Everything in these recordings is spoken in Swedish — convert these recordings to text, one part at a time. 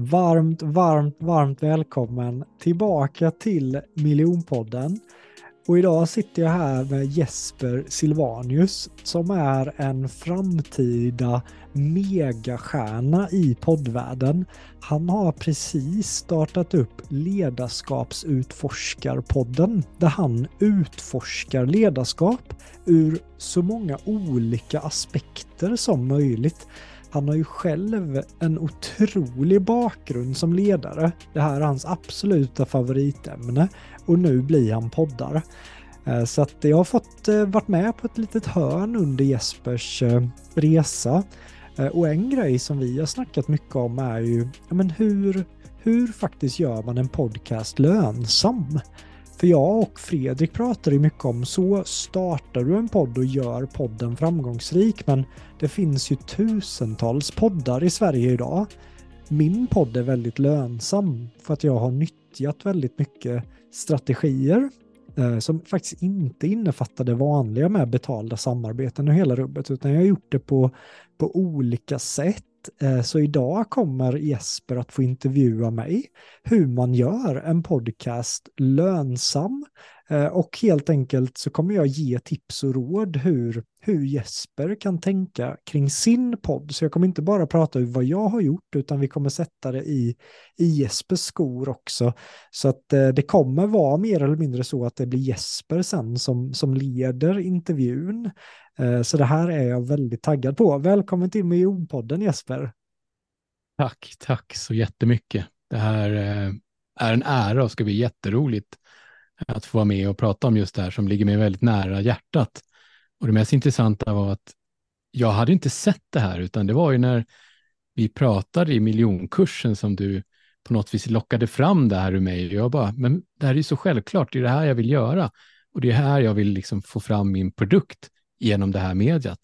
Varmt, varmt, varmt välkommen tillbaka till Miljonpodden. Och idag sitter jag här med Jesper Silvanius som är en framtida megastjärna i poddvärlden. Han har precis startat upp Ledarskapsutforskarpodden där han utforskar ledarskap ur så många olika aspekter som möjligt. Han har ju själv en otrolig bakgrund som ledare. Det här är hans absoluta favoritämne och nu blir han poddare. Eh, så att jag har fått eh, varit med på ett litet hörn under Jespers eh, resa. Och en grej som vi har snackat mycket om är ju men hur, hur faktiskt gör man en podcast lönsam? För jag och Fredrik pratar ju mycket om så startar du en podd och gör podden framgångsrik men det finns ju tusentals poddar i Sverige idag. Min podd är väldigt lönsam för att jag har nyttjat väldigt mycket strategier eh, som faktiskt inte innefattar det vanliga med betalda samarbeten och hela rubbet utan jag har gjort det på, på olika sätt Eh, så idag kommer Jesper att få intervjua mig hur man gör en podcast lönsam Eh, och helt enkelt så kommer jag ge tips och råd hur, hur Jesper kan tänka kring sin podd. Så jag kommer inte bara prata om vad jag har gjort utan vi kommer sätta det i, i Jespers skor också. Så att eh, det kommer vara mer eller mindre så att det blir Jesper sen som, som leder intervjun. Eh, så det här är jag väldigt taggad på. Välkommen till Miljonpodden Jesper. Tack, tack så jättemycket. Det här eh, är en ära och ska bli jätteroligt att få vara med och prata om just det här som ligger mig väldigt nära hjärtat. Och det mest intressanta var att jag hade inte sett det här, utan det var ju när vi pratade i miljonkursen som du på något vis lockade fram det här ur mig. Jag bara, men det här är ju så självklart, det är det här jag vill göra. Och det är här jag vill liksom få fram min produkt genom det här mediet.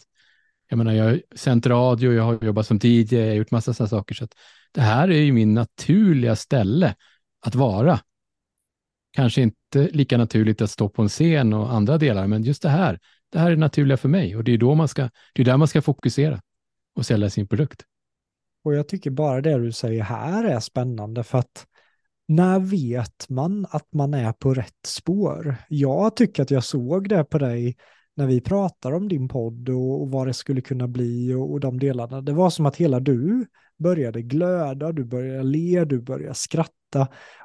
Jag menar, jag har sänt radio, jag har jobbat som DJ, jag har gjort massa sådana saker. Så att det här är ju min naturliga ställe att vara. Kanske inte lika naturligt att stå på en scen och andra delar, men just det här, det här är naturliga för mig och det är då man ska, det är där man ska fokusera och sälja sin produkt. Och jag tycker bara det du säger här är spännande för att när vet man att man är på rätt spår? Jag tycker att jag såg det på dig när vi pratar om din podd och, och vad det skulle kunna bli och, och de delarna. Det var som att hela du började glöda, du började le, du började skratta.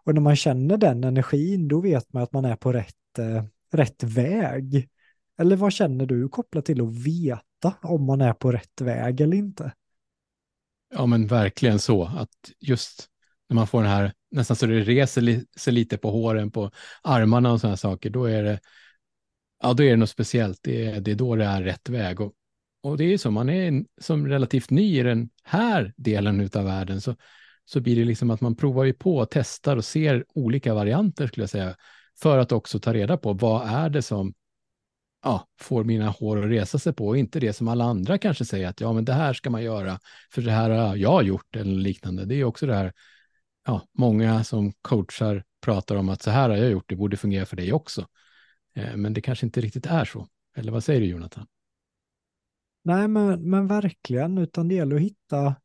Och när man känner den energin, då vet man att man är på rätt, eh, rätt väg. Eller vad känner du kopplat till att veta om man är på rätt väg eller inte? Ja, men verkligen så. Att just när man får den här, nästan så det reser sig lite på håren, på armarna och sådana saker, då är det ja, då är det något speciellt. Det är, det är då det är rätt väg. Och, och det är ju så, man är som relativt ny i den här delen av världen så, så blir det liksom att man provar ju på, testar och ser olika varianter skulle jag säga, för att också ta reda på vad är det som ja, får mina hår att resa sig på och inte det som alla andra kanske säger att ja, men det här ska man göra för det här har jag gjort eller liknande. Det är också det här, ja, många som coachar pratar om att så här har jag gjort, det borde fungera för dig också. Eh, men det kanske inte riktigt är så. Eller vad säger du Jonathan? Nej, men, men verkligen, utan det gäller att hitta,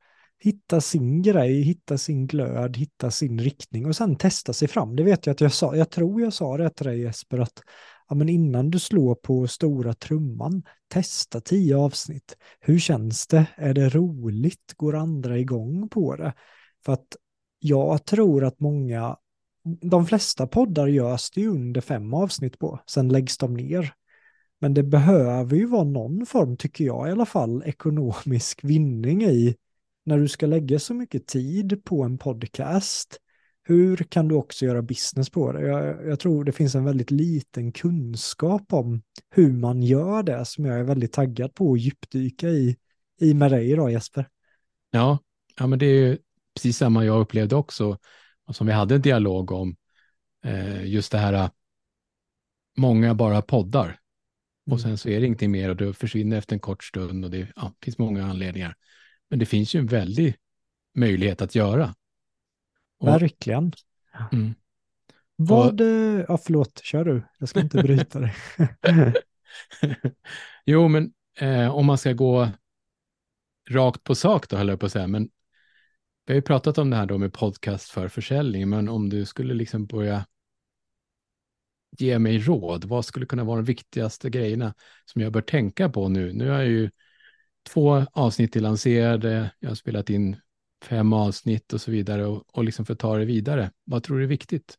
hitta sin grej, hitta sin glöd, hitta sin riktning och sen testa sig fram. Det vet jag att jag sa, jag tror jag sa det till dig Jesper, att ja, men innan du slår på stora trumman, testa tio avsnitt. Hur känns det? Är det roligt? Går andra igång på det? För att jag tror att många, de flesta poddar görs det ju under fem avsnitt på, sen läggs de ner. Men det behöver ju vara någon form, tycker jag i alla fall, ekonomisk vinning i när du ska lägga så mycket tid på en podcast. Hur kan du också göra business på det? Jag, jag tror det finns en väldigt liten kunskap om hur man gör det som jag är väldigt taggad på att djupdyka i, i med dig idag Jesper. Ja, ja men det är precis samma jag upplevde också som vi hade en dialog om. Eh, just det här, många bara poddar och mm. sen så är det ingenting mer och det försvinner efter en kort stund och det ja, finns många anledningar. Men det finns ju en väldig möjlighet att göra. Och, Verkligen. Mm. Vad, och, ja förlåt, kör du. Jag ska inte bryta dig. jo, men eh, om man ska gå rakt på sak då, höll jag på att säga, men vi har ju pratat om det här då med podcast för försäljning, men om du skulle liksom börja ge mig råd, vad skulle kunna vara de viktigaste grejerna som jag bör tänka på nu? Nu har jag ju två avsnitt lanserade, jag har spelat in fem avsnitt och så vidare och, och liksom för att ta det vidare. Vad tror du är viktigt?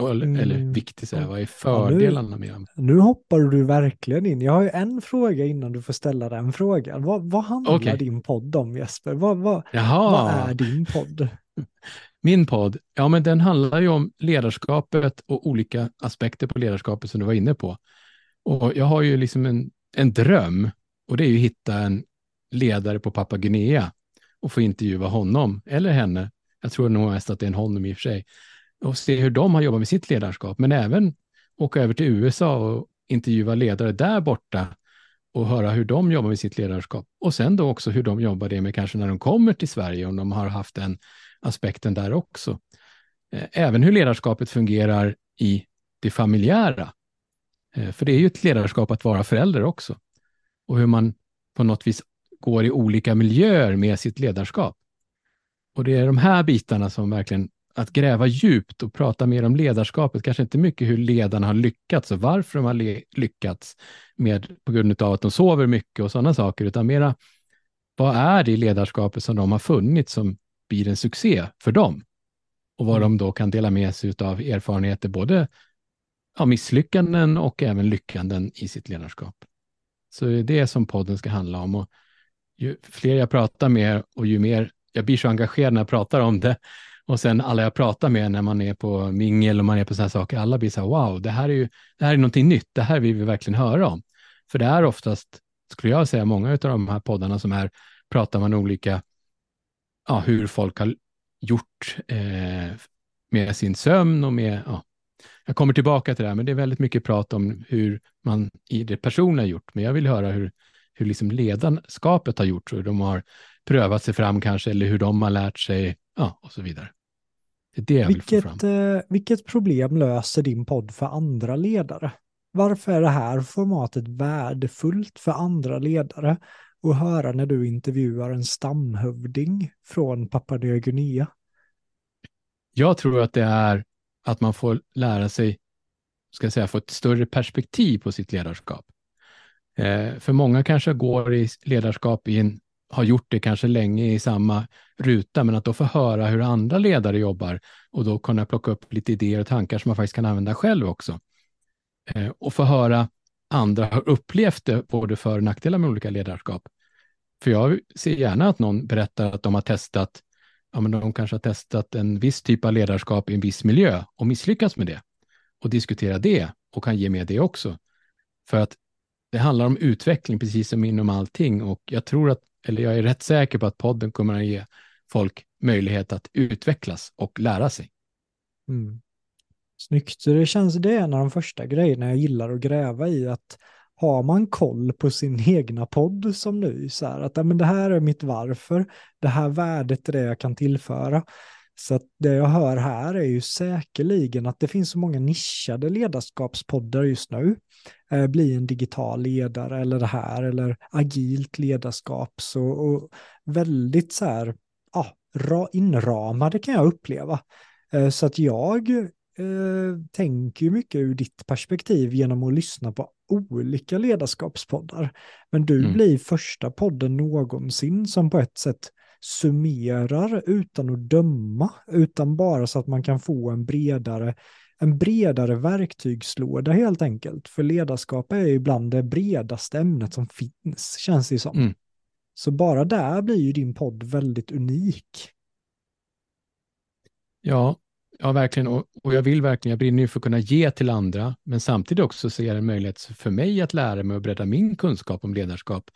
Eller, mm. eller viktigt, säga, vad är fördelarna ja, nu, med dem? Nu hoppar du verkligen in. Jag har ju en fråga innan du får ställa den frågan. Vad, vad handlar okay. din podd om Jesper? Vad, vad, vad är din podd? Min podd, ja men den handlar ju om ledarskapet och olika aspekter på ledarskapet som du var inne på. Och jag har ju liksom en, en dröm och det är ju att hitta en ledare på Papua Guinea och få intervjua honom eller henne. Jag tror nog mest att det är en honom i och för sig. Och se hur de har jobbat med sitt ledarskap, men även åka över till USA och intervjua ledare där borta och höra hur de jobbar med sitt ledarskap. Och sen då också hur de jobbar det med kanske när de kommer till Sverige, om de har haft den aspekten där också. Eh, även hur ledarskapet fungerar i det familjära. Eh, för det är ju ett ledarskap att vara förälder också. Och hur man på något vis går i olika miljöer med sitt ledarskap. Och det är de här bitarna som verkligen, att gräva djupt och prata mer om ledarskapet, kanske inte mycket hur ledarna har lyckats och varför de har lyckats med, på grund av att de sover mycket och sådana saker, utan mera vad är det i ledarskapet som de har funnit som blir en succé för dem? Och vad mm. de då kan dela med sig av erfarenheter, både ja, misslyckanden och även lyckanden i sitt ledarskap. Så det är det som podden ska handla om. Och ju fler jag pratar med och ju mer jag blir så engagerad när jag pratar om det. Och sen alla jag pratar med när man är på mingel och man är på sådana saker, alla blir så här, wow, det här är ju det här är någonting nytt, det här vill vi verkligen höra om. För det är oftast, skulle jag säga, många av de här poddarna som är, pratar man olika, ja, hur folk har gjort eh, med sin sömn och med, ja, jag kommer tillbaka till det här, men det är väldigt mycket prat om hur man i det personliga gjort, men jag vill höra hur, hur liksom ledarskapet har gjort, hur de har prövat sig fram kanske, eller hur de har lärt sig, ja, och så vidare. Det är det jag vilket, vill få fram. Eh, vilket problem löser din podd för andra ledare? Varför är det här formatet värdefullt för andra ledare att höra när du intervjuar en stamhövding från Papua Nya Guinea? Jag tror att det är att man får lära sig, ska jag säga, få ett större perspektiv på sitt ledarskap. Eh, för många kanske går i ledarskap i en, har gjort det kanske länge i samma ruta, men att då få höra hur andra ledare jobbar och då kunna plocka upp lite idéer och tankar som man faktiskt kan använda själv också. Eh, och få höra andra har upplevt det, både för och nackdelar med olika ledarskap. För jag ser gärna att någon berättar att de har testat, ja men de kanske har testat en viss typ av ledarskap i en viss miljö och misslyckats med det och diskutera det och kan ge med det också. För att det handlar om utveckling precis som inom allting och jag tror att, eller jag är rätt säker på att podden kommer att ge folk möjlighet att utvecklas och lära sig. Mm. Snyggt, det känns det är en av de första grejerna jag gillar att gräva i, att har man koll på sin egna podd som nu, så här, att men det här är mitt varför, det här värdet är det jag kan tillföra. Så att det jag hör här är ju säkerligen att det finns så många nischade ledarskapspoddar just nu. Eh, bli en digital ledare eller det här eller agilt ledarskap. Så, och väldigt så här, ja, inramade kan jag uppleva. Eh, så att jag eh, tänker mycket ur ditt perspektiv genom att lyssna på olika ledarskapspoddar. Men du mm. blir första podden någonsin som på ett sätt summerar utan att döma, utan bara så att man kan få en bredare, en bredare verktygslåda helt enkelt. För ledarskap är ibland det bredaste ämnet som finns, känns det som. Mm. Så bara där blir ju din podd väldigt unik. Ja, ja verkligen. Och, och jag vill verkligen, jag brinner ju för att kunna ge till andra, men samtidigt också se en möjlighet för mig att lära mig och bredda min kunskap om ledarskap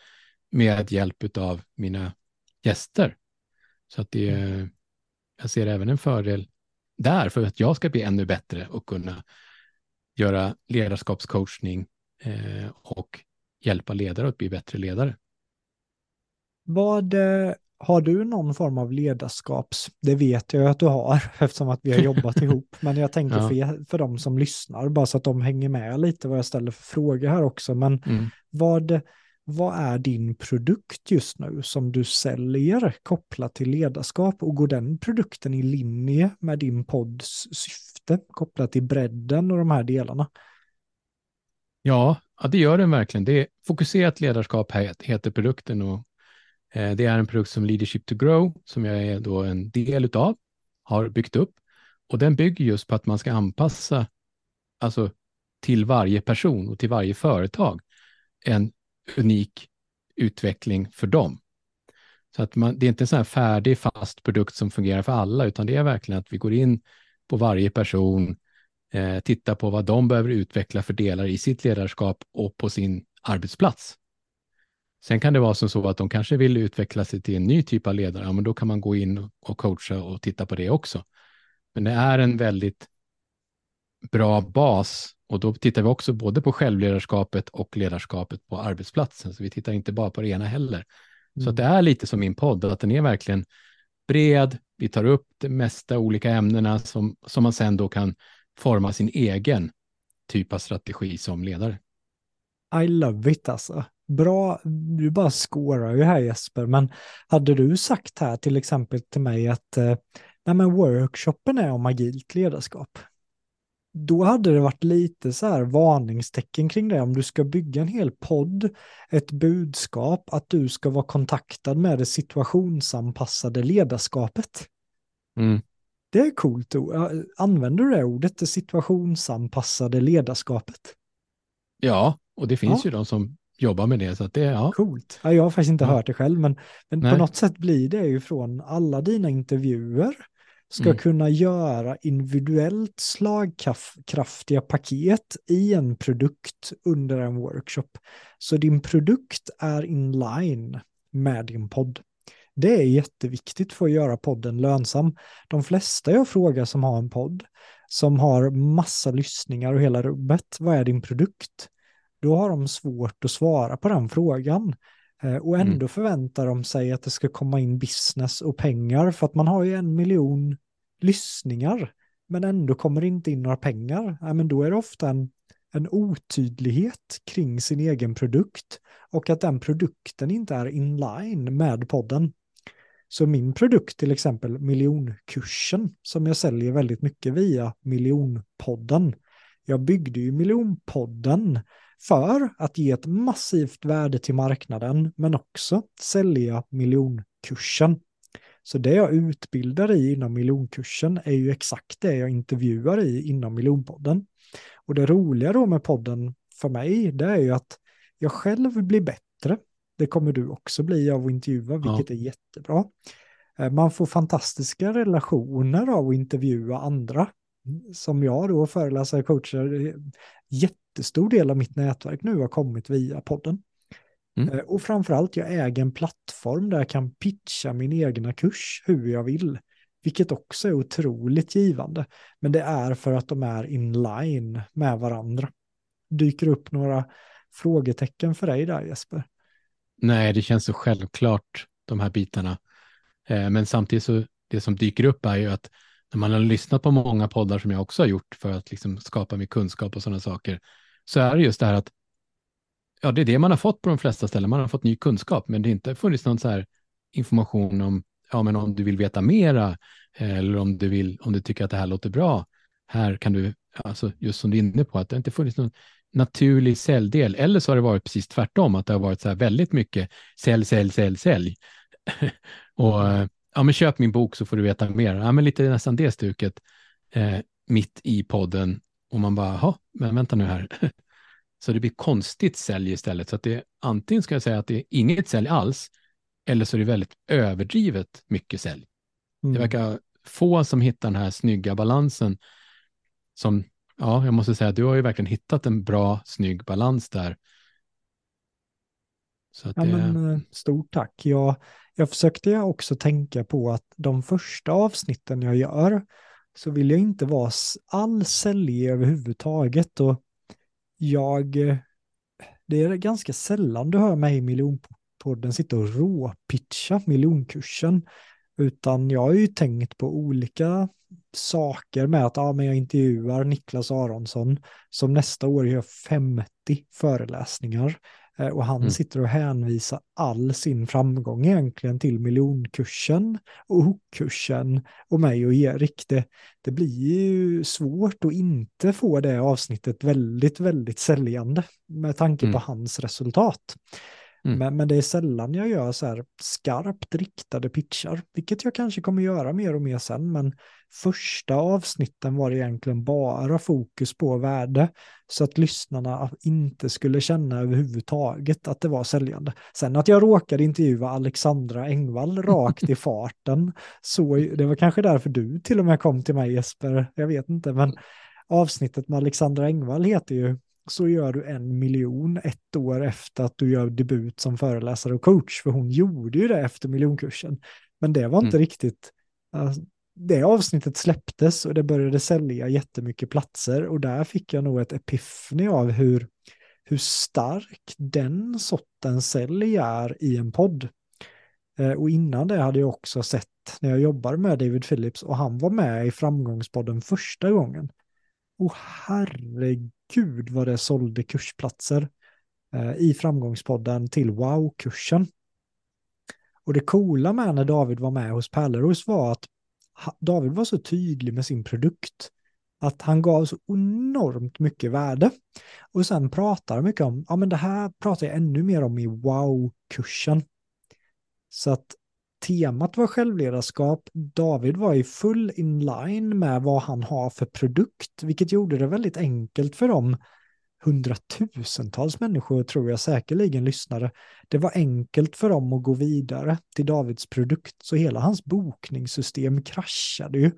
med hjälp av mina gäster. Så att det, mm. jag ser även en fördel där för att jag ska bli ännu bättre och kunna göra ledarskapscoachning eh, och hjälpa ledare att bli bättre ledare. Vad eh, har du någon form av ledarskaps, det vet jag att du har eftersom att vi har jobbat ihop, men jag tänker ja. för, för de som lyssnar, bara så att de hänger med lite vad jag ställer för frågor här också, men mm. vad, vad är din produkt just nu som du säljer kopplat till ledarskap och går den produkten i linje med din podds syfte kopplat till bredden och de här delarna? Ja, ja det gör den verkligen. Det är fokuserat ledarskap heter produkten och Eh, det är en produkt som Leadership to Grow som jag är då en del av, har byggt upp och den bygger just på att man ska anpassa alltså till varje person och till varje företag en unik utveckling för dem. Så att man, det är inte en sån här färdig fast produkt som fungerar för alla, utan det är verkligen att vi går in på varje person, eh, tittar på vad de behöver utveckla för delar i sitt ledarskap och på sin arbetsplats. Sen kan det vara som så att de kanske vill utveckla sig till en ny typ av ledare, ja, men då kan man gå in och coacha och titta på det också. Men det är en väldigt bra bas och då tittar vi också både på självledarskapet och ledarskapet på arbetsplatsen. Så vi tittar inte bara på det ena heller. Mm. Så det är lite som min podd, att den är verkligen bred. Vi tar upp det mesta olika ämnena som, som man sen då kan forma sin egen typ av strategi som ledare. I love it alltså. Bra, du bara skårar ju här Jesper, men hade du sagt här till exempel till mig att eh, nej men workshopen är om agilt ledarskap då hade det varit lite så här varningstecken kring det. Om du ska bygga en hel podd, ett budskap, att du ska vara kontaktad med det situationsanpassade ledarskapet. Mm. Det är coolt. Använder du det ordet, det situationsanpassade ledarskapet? Ja, och det finns ja. ju de som jobbar med det. Så att det ja. Coolt. Ja, jag har faktiskt inte ja. hört det själv, men, men på något sätt blir det ju från alla dina intervjuer ska mm. kunna göra individuellt slagkraftiga paket i en produkt under en workshop. Så din produkt är inline med din podd. Det är jätteviktigt för att göra podden lönsam. De flesta jag frågar som har en podd, som har massa lyssningar och hela rubbet, vad är din produkt? Då har de svårt att svara på den frågan. Eh, och ändå mm. förväntar de sig att det ska komma in business och pengar för att man har ju en miljon lyssningar men ändå kommer inte in några pengar. Ja, men då är det ofta en, en otydlighet kring sin egen produkt och att den produkten inte är inline med podden. Så min produkt till exempel miljonkursen som jag säljer väldigt mycket via miljonpodden. Jag byggde ju miljonpodden för att ge ett massivt värde till marknaden, men också sälja miljonkursen. Så det jag utbildar i inom miljonkursen är ju exakt det jag intervjuar i inom miljonpodden. Och det roliga då med podden för mig, det är ju att jag själv blir bättre. Det kommer du också bli av att intervjua, vilket ja. är jättebra. Eh, man får fantastiska relationer av att intervjua andra. Som jag då föreläsare, coacher, jättestor del av mitt nätverk nu har kommit via podden. Mm. Eh, och framförallt, jag äger en plattform där jag kan pitcha min egna kurs hur jag vill. Vilket också är otroligt givande. Men det är för att de är inline med varandra. Dyker upp några frågetecken för dig där Jesper? Nej, det känns så självklart de här bitarna. Eh, men samtidigt så det som dyker upp är ju att när man har lyssnat på många poddar som jag också har gjort för att liksom skapa mig kunskap och sådana saker, så är det just det här att ja, det är det man har fått på de flesta ställen. Man har fått ny kunskap, men det har inte funnits någon så här information om, ja, men om du vill veta mera eller om du, vill, om du tycker att det här låter bra. Här kan du, alltså just som du är inne på, att det inte funnits någon naturlig säljdel. Eller så har det varit precis tvärtom, att det har varit så här väldigt mycket sälj, sälj, sälj, sälj. och ja, men köp min bok så får du veta mer. Ja, men lite nästan det stuket eh, mitt i podden. Och man bara, jaha, men vänta nu här. så det blir konstigt sälj istället. Så att det antingen ska jag säga att det är inget sälj alls, eller så är det väldigt överdrivet mycket sälj. Mm. Det verkar få som hittar den här snygga balansen som, ja, jag måste säga att du har ju verkligen hittat en bra, snygg balans där. Så ja, det... men, eh, stort tack. Jag, jag försökte också tänka på att de första avsnitten jag gör så vill jag inte vara alls säljig överhuvudtaget. Och jag, eh, det är ganska sällan du hör mig i miljonpodden sitta och råpitcha miljonkursen. Utan jag har ju tänkt på olika saker med att ja, men jag intervjuar Niklas Aronsson som nästa år gör 50 föreläsningar. Eh, och han mm. sitter och hänvisar all sin framgång egentligen till miljonkursen och hookkursen och mig och Erik. Det, det blir ju svårt att inte få det avsnittet väldigt, väldigt säljande med tanke mm. på hans resultat. Mm. Men, men det är sällan jag gör så här skarpt riktade pitchar, vilket jag kanske kommer göra mer och mer sen. Men första avsnitten var egentligen bara fokus på värde, så att lyssnarna inte skulle känna överhuvudtaget att det var säljande. Sen att jag råkade intervjua Alexandra Engvall rakt i farten, så det var kanske därför du till och med kom till mig Jesper, jag vet inte, men avsnittet med Alexandra Engvall heter ju så gör du en miljon ett år efter att du gör debut som föreläsare och coach, för hon gjorde ju det efter miljonkursen. Men det var inte mm. riktigt, uh, det avsnittet släpptes och det började sälja jättemycket platser och där fick jag nog ett epiphany av hur, hur stark den sortens sälj är i en podd. Uh, och innan det hade jag också sett när jag jobbade med David Phillips och han var med i Framgångspodden första gången. Och herregud vad det sålde kursplatser eh, i framgångspodden till wow-kursen. Och det coola med när David var med hos Pärleros var att David var så tydlig med sin produkt att han gav så enormt mycket värde. Och sen pratar mycket om, ja men det här pratar jag ännu mer om i wow-kursen. Så att temat var självledarskap. David var i full inline med vad han har för produkt, vilket gjorde det väldigt enkelt för dem hundratusentals människor tror jag säkerligen lyssnade. Det var enkelt för dem att gå vidare till Davids produkt, så hela hans bokningssystem kraschade ju.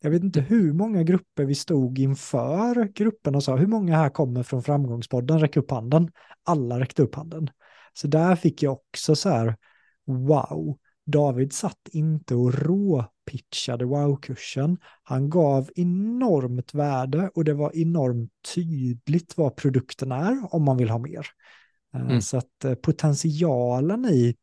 Jag vet inte hur många grupper vi stod inför gruppen och sa hur många här kommer från framgångspodden, räck upp handen. Alla räckte upp handen. Så där fick jag också så här, wow, David satt inte och råpitchade wow-kursen. Han gav enormt värde och det var enormt tydligt vad produkten är om man vill ha mer. Eh, mm. Så att eh, potentialen i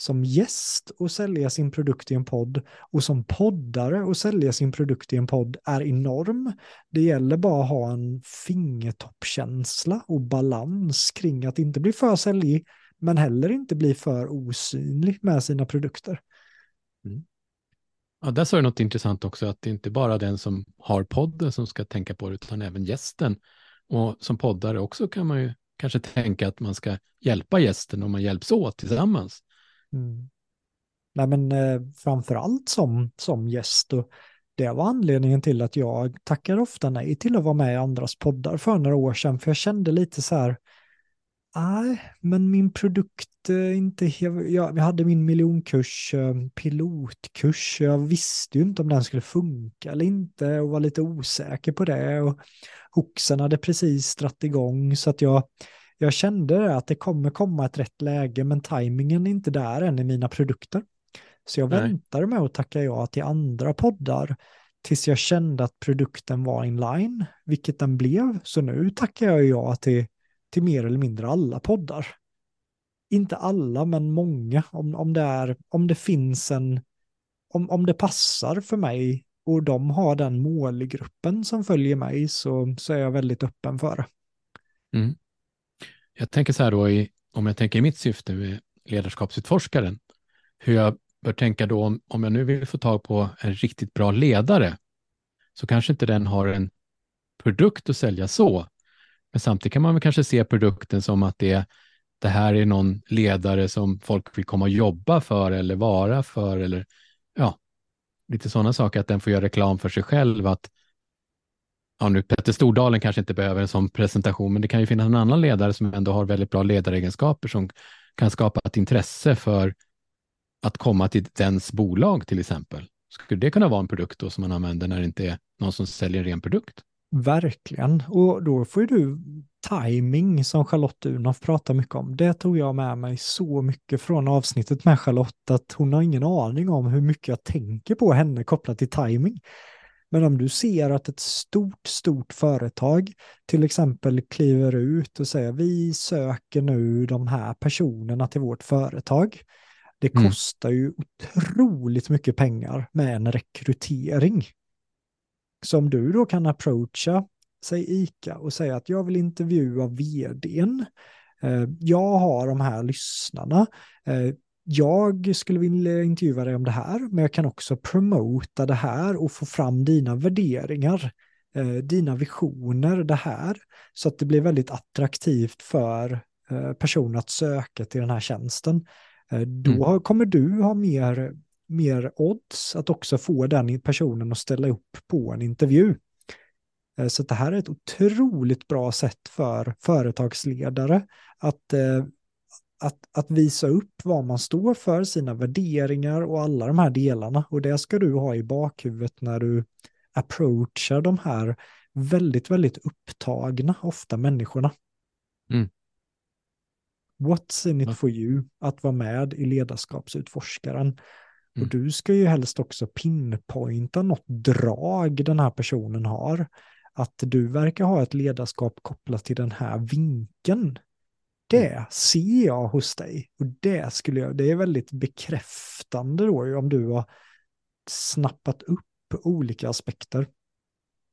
som gäst och sälja sin produkt i en podd och som poddare och sälja sin produkt i en podd är enorm. Det gäller bara att ha en fingertoppkänsla och balans kring att inte bli för säljig men heller inte bli för osynlig med sina produkter. Mm. Ja, där sa du något intressant också, att det inte bara den som har podden som ska tänka på det, utan även gästen. Och som poddare också kan man ju kanske tänka att man ska hjälpa gästen och man hjälps åt tillsammans. Mm. Nej, men eh, framför allt som, som gäst. Och det var anledningen till att jag tackar ofta nej till att vara med i andras poddar för några år sedan, för jag kände lite så här, Nej, men min produkt är inte... Jag, jag hade min miljonkurs, eh, pilotkurs. Jag visste ju inte om den skulle funka eller inte och var lite osäker på det. Och Hoxen hade precis dratt igång så att jag, jag kände att det kommer komma ett rätt läge men tajmingen är inte där än i mina produkter. Så jag Nej. väntade med att tacka ja till andra poddar tills jag kände att produkten var inline, vilket den blev. Så nu tackar jag ja till till mer eller mindre alla poddar. Inte alla, men många. Om, om, det, är, om det finns en, om, om det passar för mig och de har den målgruppen som följer mig så, så är jag väldigt öppen för det. Mm. Jag tänker så här då, i, om jag tänker i mitt syfte med ledarskapsutforskaren, hur jag bör tänka då om, om jag nu vill få tag på en riktigt bra ledare, så kanske inte den har en produkt att sälja så. Men samtidigt kan man väl kanske se produkten som att det, det här är någon ledare som folk vill komma och jobba för eller vara för eller ja, lite sådana saker, att den får göra reklam för sig själv, att ja, nu Petter Stordalen kanske inte behöver en sån presentation, men det kan ju finnas en annan ledare som ändå har väldigt bra ledaregenskaper som kan skapa ett intresse för att komma till dens bolag till exempel. Skulle det kunna vara en produkt då som man använder när det inte är någon som säljer en ren produkt? Verkligen, och då får ju du timing som Charlotte Unhoff pratar mycket om. Det tog jag med mig så mycket från avsnittet med Charlotte att hon har ingen aning om hur mycket jag tänker på henne kopplat till timing. Men om du ser att ett stort, stort företag till exempel kliver ut och säger vi söker nu de här personerna till vårt företag. Det mm. kostar ju otroligt mycket pengar med en rekrytering. Som du då kan approacha, säg ICA och säga att jag vill intervjua vdn. Eh, jag har de här lyssnarna. Eh, jag skulle vilja intervjua dig om det här, men jag kan också promota det här och få fram dina värderingar, eh, dina visioner, det här, så att det blir väldigt attraktivt för personer att söka till den här tjänsten. Då mm. kommer du ha mer, mer odds att också få den personen att ställa upp på en intervju. Eh, så det här är ett otroligt bra sätt för företagsledare att eh, att, att visa upp vad man står för, sina värderingar och alla de här delarna. Och det ska du ha i bakhuvudet när du approachar de här väldigt, väldigt upptagna, ofta människorna. Mm. What's in it for you? Att vara med i ledarskapsutforskaren. Mm. Och du ska ju helst också pinpointa något drag den här personen har. Att du verkar ha ett ledarskap kopplat till den här vinkeln det ser jag hos dig. Och det, skulle jag, det är väldigt bekräftande då om du har snappat upp olika aspekter.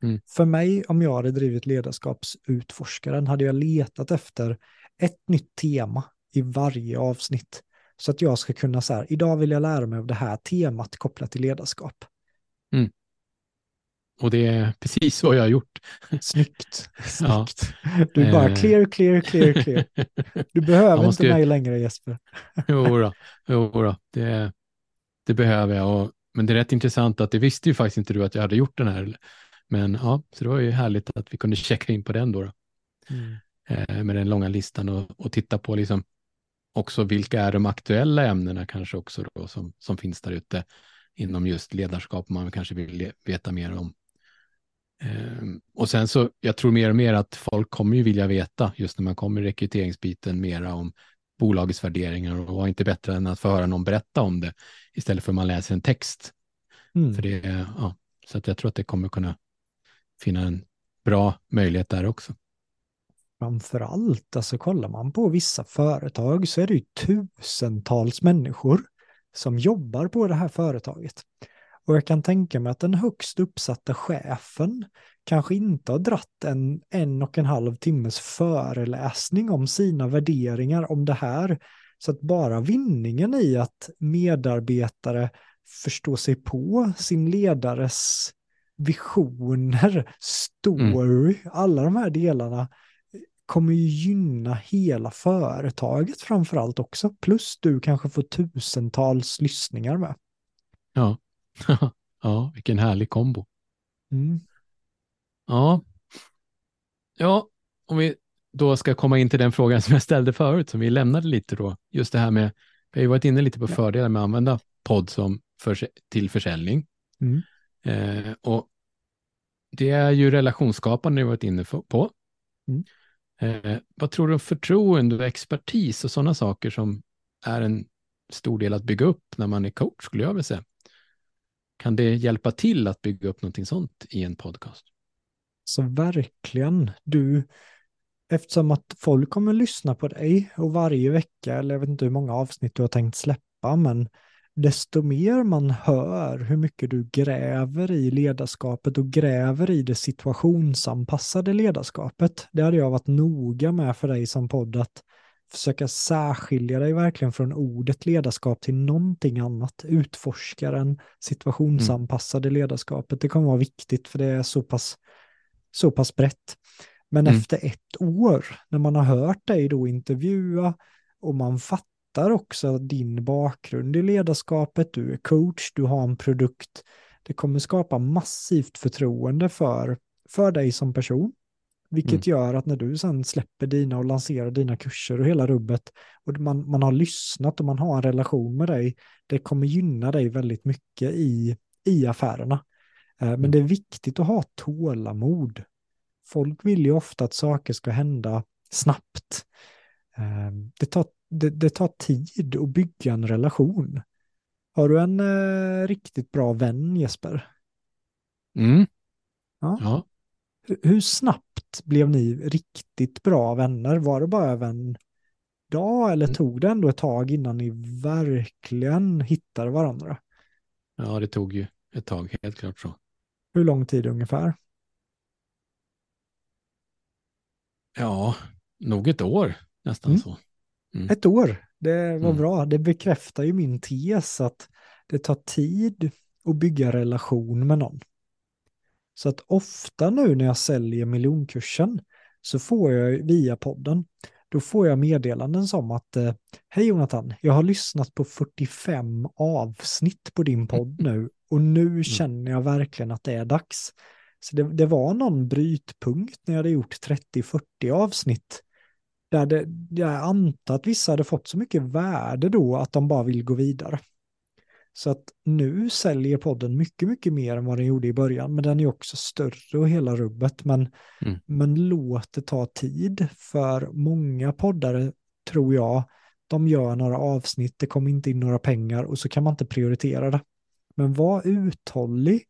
Mm. För mig, om jag hade drivit ledarskapsutforskaren, hade jag letat efter ett nytt tema i varje avsnitt. Så att jag ska kunna säga, idag vill jag lära mig av det här temat kopplat till ledarskap. Mm. Och det är precis vad jag har gjort. Snyggt. Snyggt. Ja. Du är bara eh. clear, clear, clear, clear. Du behöver ja, inte mig längre Jesper. jo då, jo då. Det, det behöver jag. Och, men det är rätt intressant att det visste ju faktiskt inte du att jag hade gjort den här. Men ja, så det var ju härligt att vi kunde checka in på den då. då. Mm. Eh, med den långa listan och, och titta på liksom också vilka är de aktuella ämnena kanske också då som, som finns där ute inom just ledarskap man kanske vill veta mer om. Ehm, och sen så, jag tror mer och mer att folk kommer ju vilja veta, just när man kommer i rekryteringsbiten, mera om bolagets värderingar och vad inte bättre än att få höra någon berätta om det istället för att man läser en text. Mm. För det, ja, så att jag tror att det kommer kunna finna en bra möjlighet där också. Framför allt, alltså kollar man på vissa företag så är det ju tusentals människor som jobbar på det här företaget. Och jag kan tänka mig att den högst uppsatta chefen kanske inte har dratt en en och en halv timmes föreläsning om sina värderingar om det här. Så att bara vinningen i att medarbetare förstår sig på sin ledares visioner, story, mm. alla de här delarna kommer ju gynna hela företaget framför allt också. Plus du kanske får tusentals lyssningar med. Ja, ja, vilken härlig kombo. Mm. Ja. ja, om vi då ska komma in till den frågan som jag ställde förut, som vi lämnade lite då, just det här med, vi har varit inne lite på fördelar med att använda podd som för, till försäljning. Mm. Eh, och det är ju relationsskapande vi varit inne på. Mm. Eh, vad tror du om förtroende och expertis och sådana saker som är en stor del att bygga upp när man är coach, skulle jag vilja säga. Kan det hjälpa till att bygga upp någonting sånt i en podcast? Så verkligen, du, eftersom att folk kommer lyssna på dig och varje vecka, eller jag vet inte hur många avsnitt du har tänkt släppa, men desto mer man hör hur mycket du gräver i ledarskapet och gräver i det situationsanpassade ledarskapet. Det hade jag varit noga med för dig som podd att försöka särskilja dig verkligen från ordet ledarskap till någonting annat. Utforskaren, situationsanpassade mm. ledarskapet. Det kommer vara viktigt för det är så pass, så pass brett. Men mm. efter ett år, när man har hört dig då intervjua och man fattar också din bakgrund i ledarskapet, du är coach, du har en produkt, det kommer skapa massivt förtroende för, för dig som person. Vilket mm. gör att när du sen släpper dina och lanserar dina kurser och hela rubbet och man, man har lyssnat och man har en relation med dig, det kommer gynna dig väldigt mycket i, i affärerna. Eh, men mm. det är viktigt att ha tålamod. Folk vill ju ofta att saker ska hända snabbt. Eh, det tar, det, det tar tid att bygga en relation. Har du en eh, riktigt bra vän Jesper? Mm. Ja. ja. Hur snabbt blev ni riktigt bra vänner? Var det bara över en dag eller mm. tog det ändå ett tag innan ni verkligen hittade varandra? Ja, det tog ju ett tag, helt klart så. Hur lång tid ungefär? Ja, nog ett år nästan mm. så. Mm. Ett år, det var mm. bra. Det bekräftar ju min tes att det tar tid att bygga relation med någon. Så att ofta nu när jag säljer miljonkursen så får jag via podden, då får jag meddelanden som att eh, Hej Jonathan, jag har lyssnat på 45 avsnitt på din podd nu och nu mm. känner jag verkligen att det är dags. Så det, det var någon brytpunkt när jag hade gjort 30-40 avsnitt där det, jag antar att vissa hade fått så mycket värde då att de bara vill gå vidare. Så att nu säljer podden mycket, mycket mer än vad den gjorde i början, men den är också större och hela rubbet. Men, mm. men låt det ta tid, för många poddare tror jag, de gör några avsnitt, det kommer inte in några pengar och så kan man inte prioritera det. Men var uthållig,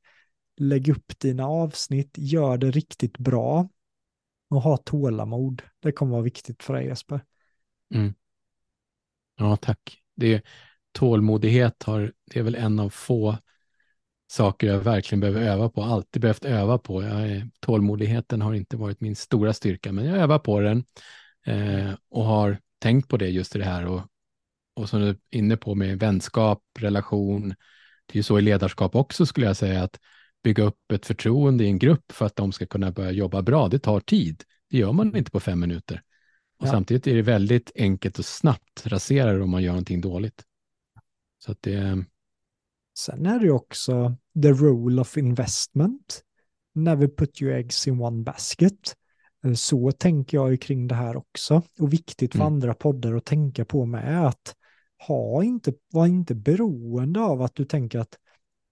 lägg upp dina avsnitt, gör det riktigt bra och ha tålamod. Det kommer vara viktigt för dig Jesper. Mm. Ja, tack. Det, tålmodighet har, det är väl en av få saker jag verkligen behöver öva på, alltid behövt öva på. Jag, tålmodigheten har inte varit min stora styrka, men jag övar på den eh, och har tänkt på det just i det här och, och som du är inne på med vänskap, relation. Det är ju så i ledarskap också skulle jag säga att bygga upp ett förtroende i en grupp för att de ska kunna börja jobba bra. Det tar tid. Det gör man inte på fem minuter. Och ja. samtidigt är det väldigt enkelt och snabbt raserar om man gör någonting dåligt. Så att det... Sen är det också the role of investment. Never put your eggs in one basket. Eh, så tänker jag ju kring det här också. Och viktigt för mm. andra poddar att tänka på med är att ha inte, var inte beroende av att du tänker att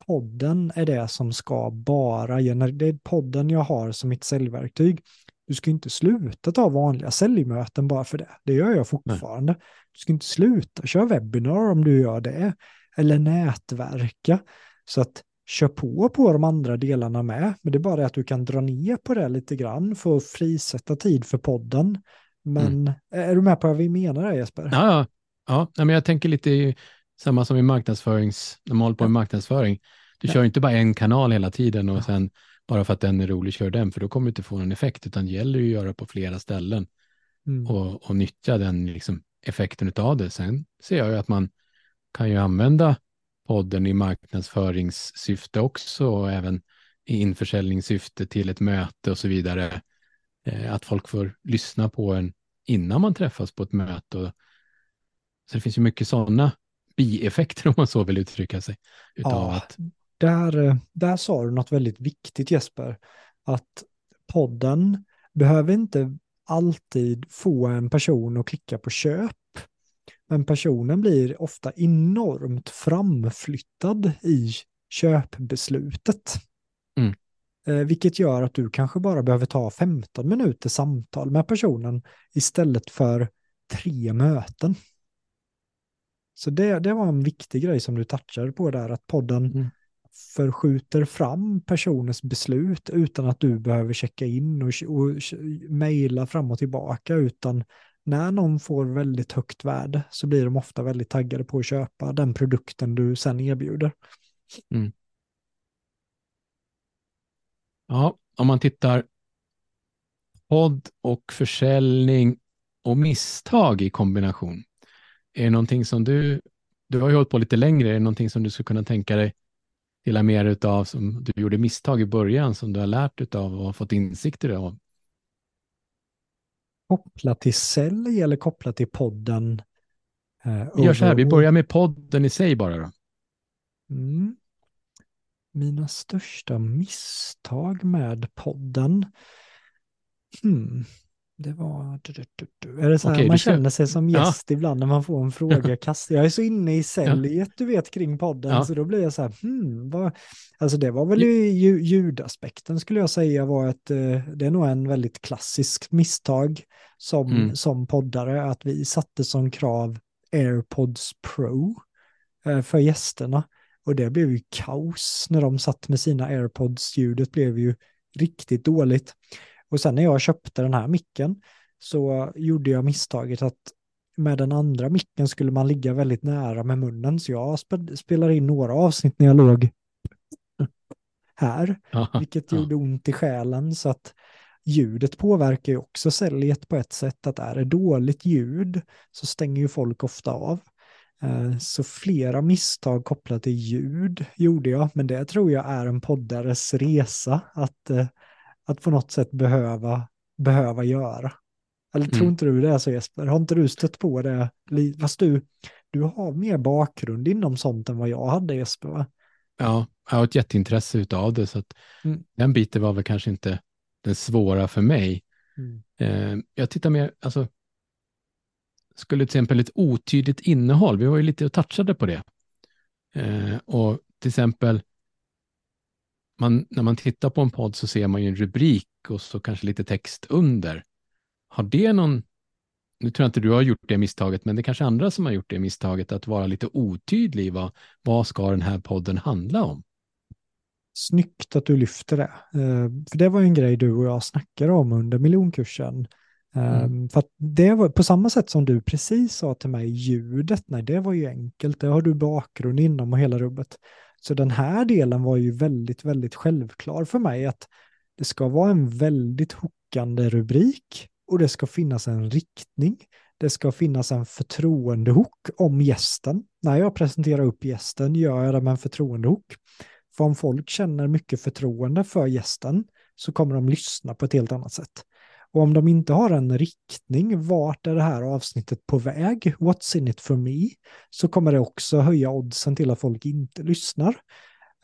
podden är det som ska bara, det är podden jag har som mitt säljverktyg. Du ska inte sluta ta vanliga säljmöten bara för det. Det gör jag fortfarande. Nej. Du ska inte sluta köra webbinar om du gör det. Eller nätverka. Så att kör på på de andra delarna med. Men det är bara det att du kan dra ner på det lite grann för att frisätta tid för podden. Men mm. är du med på vad vi menar Jesper? Ja, ja. ja men jag tänker lite samma som i marknadsförings, när man håller på med marknadsföring. Du ja. kör inte bara en kanal hela tiden och ja. sen bara för att den är rolig, kör den, för då kommer du inte få någon effekt, utan det gäller ju att göra på flera ställen mm. och, och nyttja den liksom, effekten av det. Sen ser jag ju att man kan ju använda podden i marknadsföringssyfte också och även i införsäljningssyfte till ett möte och så vidare. Eh, att folk får lyssna på en innan man träffas på ett möte. Så det finns ju mycket sådana bieffekter om man så vill uttrycka sig. Utav ja, att där, eh, där sa du något väldigt viktigt Jesper. Att podden behöver inte alltid få en person att klicka på köp. Men personen blir ofta enormt framflyttad i köpbeslutet. Mm. Eh, vilket gör att du kanske bara behöver ta 15 minuter samtal med personen istället för tre möten. Så det, det var en viktig grej som du touchade på där, att podden mm förskjuter fram personens beslut utan att du behöver checka in och, och mejla fram och tillbaka, utan när någon får väldigt högt värde så blir de ofta väldigt taggade på att köpa den produkten du sen erbjuder. Mm. Ja, om man tittar podd och försäljning och misstag i kombination. Är det någonting som du, du har ju hållit på lite längre, är det någonting som du skulle kunna tänka dig dela mer utav som du gjorde misstag i början som du har lärt utav och fått insikter av? Kopplat till sälj eller kopplat till podden? Eh, vi gör så här, vi börjar med podden i sig bara då. Mm. Mina största misstag med podden? Hmm. Det var... Är det så här, man känner sig som gäst ibland när man får en fråga kastad. Jag är så inne i säljet, du vet, kring podden, ja. så då blir jag så här, hmm, vad... Alltså det var väl ju ljudaspekten skulle jag säga var ett, eh, det är nog en väldigt klassisk misstag som, mm. som poddare, att vi satte som krav AirPods Pro eh, för gästerna. Och det blev ju kaos när de satt med sina AirPods. Ljudet blev ju riktigt dåligt. Och sen när jag köpte den här micken så gjorde jag misstaget att med den andra micken skulle man ligga väldigt nära med munnen. Så jag spelade in några avsnitt när jag låg här, vilket gjorde ont i själen. Så att ljudet påverkar ju också säljet på ett sätt att är det dåligt ljud så stänger ju folk ofta av. Eh, så flera misstag kopplat till ljud gjorde jag, men det tror jag är en poddares resa att eh, att på något sätt behöva, behöva göra. Eller tror mm. inte du det så Jesper? Har inte du stött på det? Fast du, du har mer bakgrund inom sånt än vad jag hade Jesper va? Ja, jag har ett jätteintresse av det så att mm. den biten var väl kanske inte den svåra för mig. Mm. Eh, jag tittar mer, alltså skulle till exempel ett otydligt innehåll, vi var ju lite och touchade på det. Eh, och till exempel man, när man tittar på en podd så ser man ju en rubrik och så kanske lite text under. Har det någon, nu tror jag inte du har gjort det misstaget, men det är kanske andra som har gjort det misstaget att vara lite otydlig vad, vad ska den här podden handla om? Snyggt att du lyfter det. Eh, för det var en grej du och jag snackade om under miljonkursen. Mm. Ehm, för det var på samma sätt som du precis sa till mig, ljudet, nej det var ju enkelt, det har du bakgrund inom och hela rubbet. Så den här delen var ju väldigt, väldigt självklar för mig att det ska vara en väldigt hookande rubrik och det ska finnas en riktning. Det ska finnas en förtroendehook om gästen. När jag presenterar upp gästen gör jag det med en förtroendehook. För om folk känner mycket förtroende för gästen så kommer de lyssna på ett helt annat sätt. Och om de inte har en riktning, vart är det här avsnittet på väg, what's in it for me, så kommer det också höja oddsen till att folk inte lyssnar.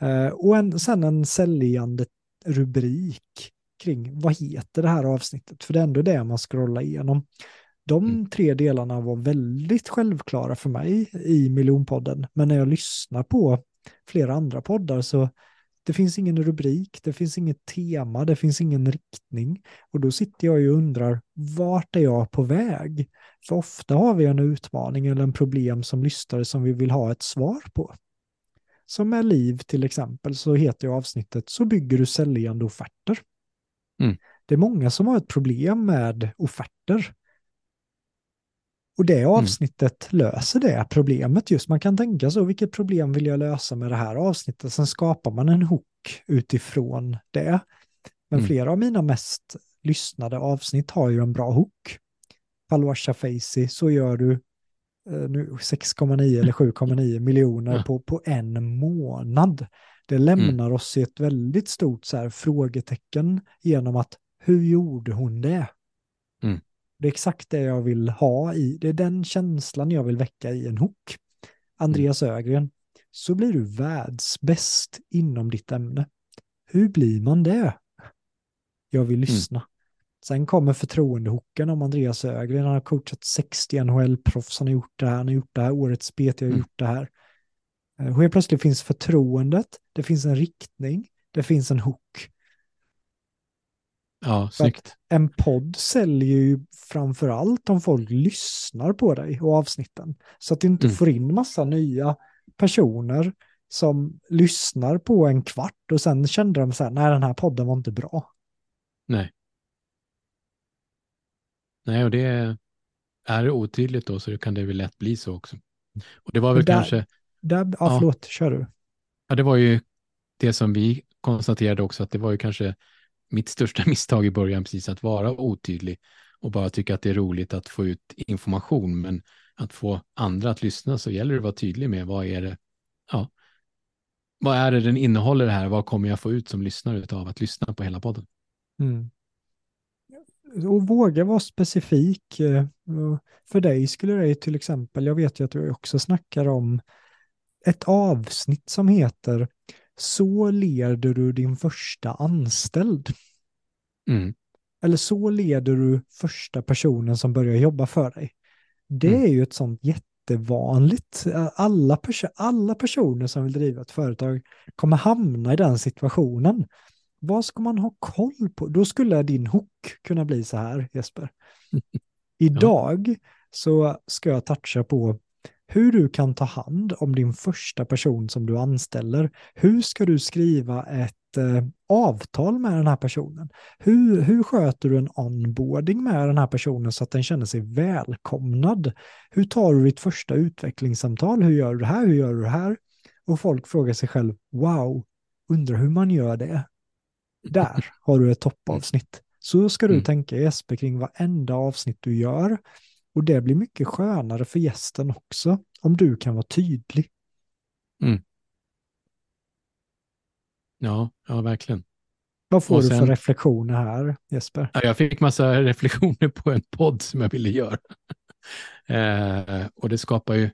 Uh, och en, sen en säljande rubrik kring vad heter det här avsnittet, för det är ändå det man scrollar igenom. De mm. tre delarna var väldigt självklara för mig i miljonpodden, men när jag lyssnar på flera andra poddar så det finns ingen rubrik, det finns inget tema, det finns ingen riktning. Och då sitter jag ju och undrar, vart är jag på väg? För ofta har vi en utmaning eller en problem som lyssnare som vi vill ha ett svar på. Som med Liv till exempel så heter ju avsnittet Så bygger du säljande offerter. Mm. Det är många som har ett problem med offerter. Och det mm. avsnittet mm. löser det problemet just. Man kan tänka så, vilket problem vill jag lösa med det här avsnittet? Sen skapar man en hook utifrån det. Men mm. flera av mina mest lyssnade avsnitt har ju en bra hook. Palwasha Facey, så gör du eh, nu 6,9 eller 7,9 miljoner ja. på, på en månad. Det lämnar mm. oss i ett väldigt stort så här, frågetecken genom att hur gjorde hon det? Det är exakt det jag vill ha i, det är den känslan jag vill väcka i en hook. Andreas mm. Ögren, så blir du världsbäst inom ditt ämne. Hur blir man det? Jag vill mm. lyssna. Mm. Sen kommer förtroendehooken om Andreas Ögren. Han har coachat 60 NHL-proffs, han har gjort det här, han har gjort det här, årets BT har mm. gjort det här. Eh, och helt plötsligt finns förtroendet, det finns en riktning, det finns en hook. Ja, snyggt. En podd säljer ju framför allt om folk lyssnar på dig och avsnitten. Så att du inte mm. får in massa nya personer som lyssnar på en kvart och sen kände de så här, nej den här podden var inte bra. Nej. Nej, och det, är det otydligt då så kan det väl lätt bli så också. Och det var väl där, kanske... Där, ja, ja, förlåt, kör du. Ja, det var ju det som vi konstaterade också, att det var ju kanske mitt största misstag i början, precis att vara otydlig och bara tycka att det är roligt att få ut information, men att få andra att lyssna så gäller det att vara tydlig med vad är det, ja, vad är det den innehåller det här, vad kommer jag få ut som lyssnare av att lyssna på hela podden? Mm. Och våga vara specifik. Eh, för dig skulle det till exempel, jag vet ju att du också snackar om ett avsnitt som heter så leder du din första anställd. Mm. Eller så leder du första personen som börjar jobba för dig. Det mm. är ju ett sånt jättevanligt, alla, pers alla personer som vill driva ett företag kommer hamna i den situationen. Vad ska man ha koll på? Då skulle din hook kunna bli så här, Jesper. Idag så ska jag toucha på hur du kan ta hand om din första person som du anställer. Hur ska du skriva ett eh, avtal med den här personen? Hur, hur sköter du en onboarding med den här personen så att den känner sig välkomnad? Hur tar du ditt första utvecklingssamtal? Hur gör du det här? Hur gör du det här? Och folk frågar sig själv, wow, undrar hur man gör det? Där har du ett toppavsnitt. Så ska du mm. tänka Jesper kring varenda avsnitt du gör. Och det blir mycket skönare för gästen också, om du kan vara tydlig. Mm. Ja, ja, verkligen. Vad får sen, du för reflektioner här, Jesper? Ja, jag fick massa reflektioner på en podd som jag ville göra. eh, och det skapar ju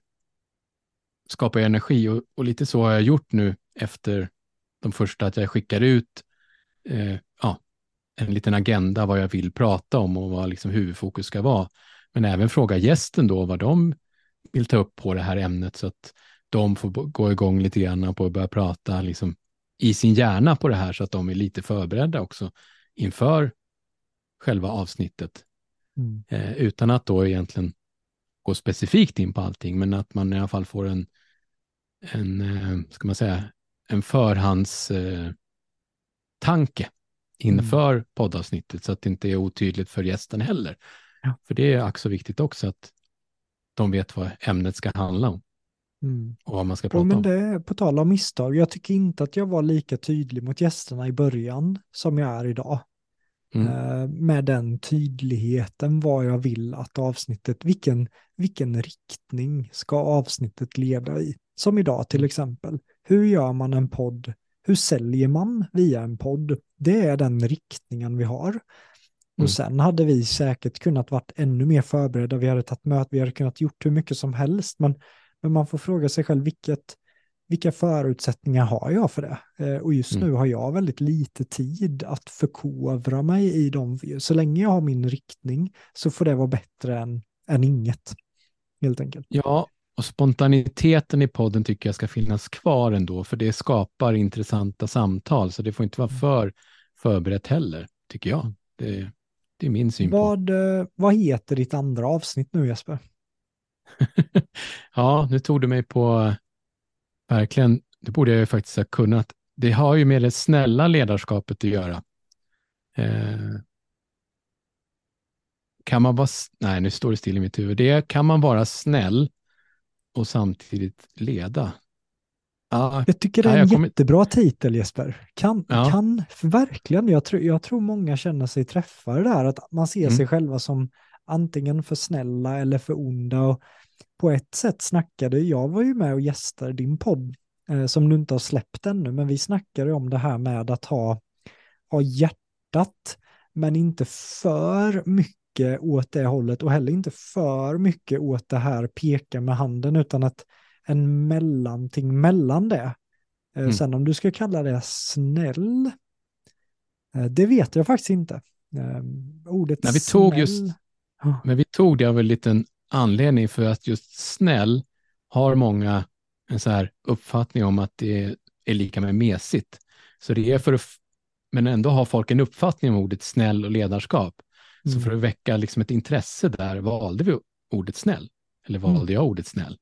skapar energi och, och, lite så har jag gjort nu efter de första, att jag skickar ut eh, ja, en liten agenda vad jag vill prata om och vad liksom huvudfokus ska vara. Men även fråga gästen då vad de vill ta upp på det här ämnet så att de får gå igång lite grann på att börja prata liksom, i sin hjärna på det här så att de är lite förberedda också inför själva avsnittet. Mm. Eh, utan att då egentligen gå specifikt in på allting, men att man i alla fall får en, en eh, ska man säga, en förhands eh, tanke inför mm. poddavsnittet så att det inte är otydligt för gästen heller. Ja. För det är också viktigt också att de vet vad ämnet ska handla om. Mm. Och vad man ska prata och men om. Det, på tal om misstag, jag tycker inte att jag var lika tydlig mot gästerna i början som jag är idag. Mm. Uh, med den tydligheten vad jag vill att avsnittet, vilken, vilken riktning ska avsnittet leda i? Som idag till mm. exempel, hur gör man en podd hur säljer man via en podd? Det är den riktningen vi har. Mm. Och sen hade vi säkert kunnat varit ännu mer förberedda. Vi hade tagit möte, vi hade kunnat gjort hur mycket som helst. Men, men man får fråga sig själv vilket, vilka förutsättningar har jag för det? Eh, och just mm. nu har jag väldigt lite tid att förkovra mig i dem. Så länge jag har min riktning så får det vara bättre än, än inget. Helt enkelt. Ja, och spontaniteten i podden tycker jag ska finnas kvar ändå, för det skapar intressanta samtal, så det får inte vara mm. för förberett heller, tycker jag. Det, det är min syn vad, på. Eh, vad heter ditt andra avsnitt nu Jesper? ja, nu tog du mig på, verkligen, det borde jag ju faktiskt ha kunnat. Det har ju med det snälla ledarskapet att göra. Eh, kan man vara, nej nu står det still i mitt huvud, det kan man vara snäll och samtidigt leda. Ja, jag tycker det är en kommer... jättebra titel Jesper. Kan, ja. kan verkligen, jag, tror, jag tror många känner sig träffade där, att man ser mm. sig själva som antingen för snälla eller för onda. Och på ett sätt snackade, jag var ju med och gästade din podd, eh, som du inte har släppt ännu, men vi snackade om det här med att ha, ha hjärtat, men inte för mycket mycket åt det hållet och heller inte för mycket åt det här peka med handen utan att en mellanting mellan det. Eh, mm. Sen om du ska kalla det snäll, eh, det vet jag faktiskt inte. Ehm, ordet Nej, vi tog snäll. Just, men vi tog det av en liten anledning för att just snäll har många en så här uppfattning om att det är lika med mesigt. Så det är för att, men ändå har folk en uppfattning om ordet snäll och ledarskap. Så för mm. att väcka liksom ett intresse där valde vi ordet snäll, eller valde mm. jag ordet snäll.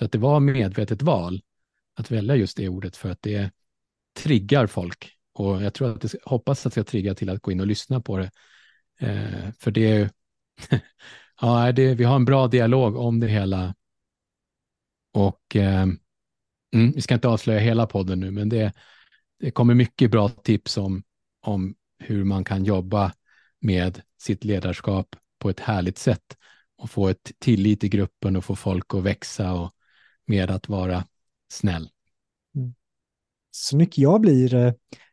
Så att det var medvetet val att välja just det ordet för att det triggar folk. Och jag tror att det hoppas att det ska trigga till att gå in och lyssna på det. Eh, för det är Ja, det, vi har en bra dialog om det hela. Och eh, mm, vi ska inte avslöja hela podden nu, men det, det kommer mycket bra tips om, om hur man kan jobba med sitt ledarskap på ett härligt sätt och få ett tillit i gruppen och få folk att växa och med att vara snäll. Mm. Snyggt. Jag blir, eh,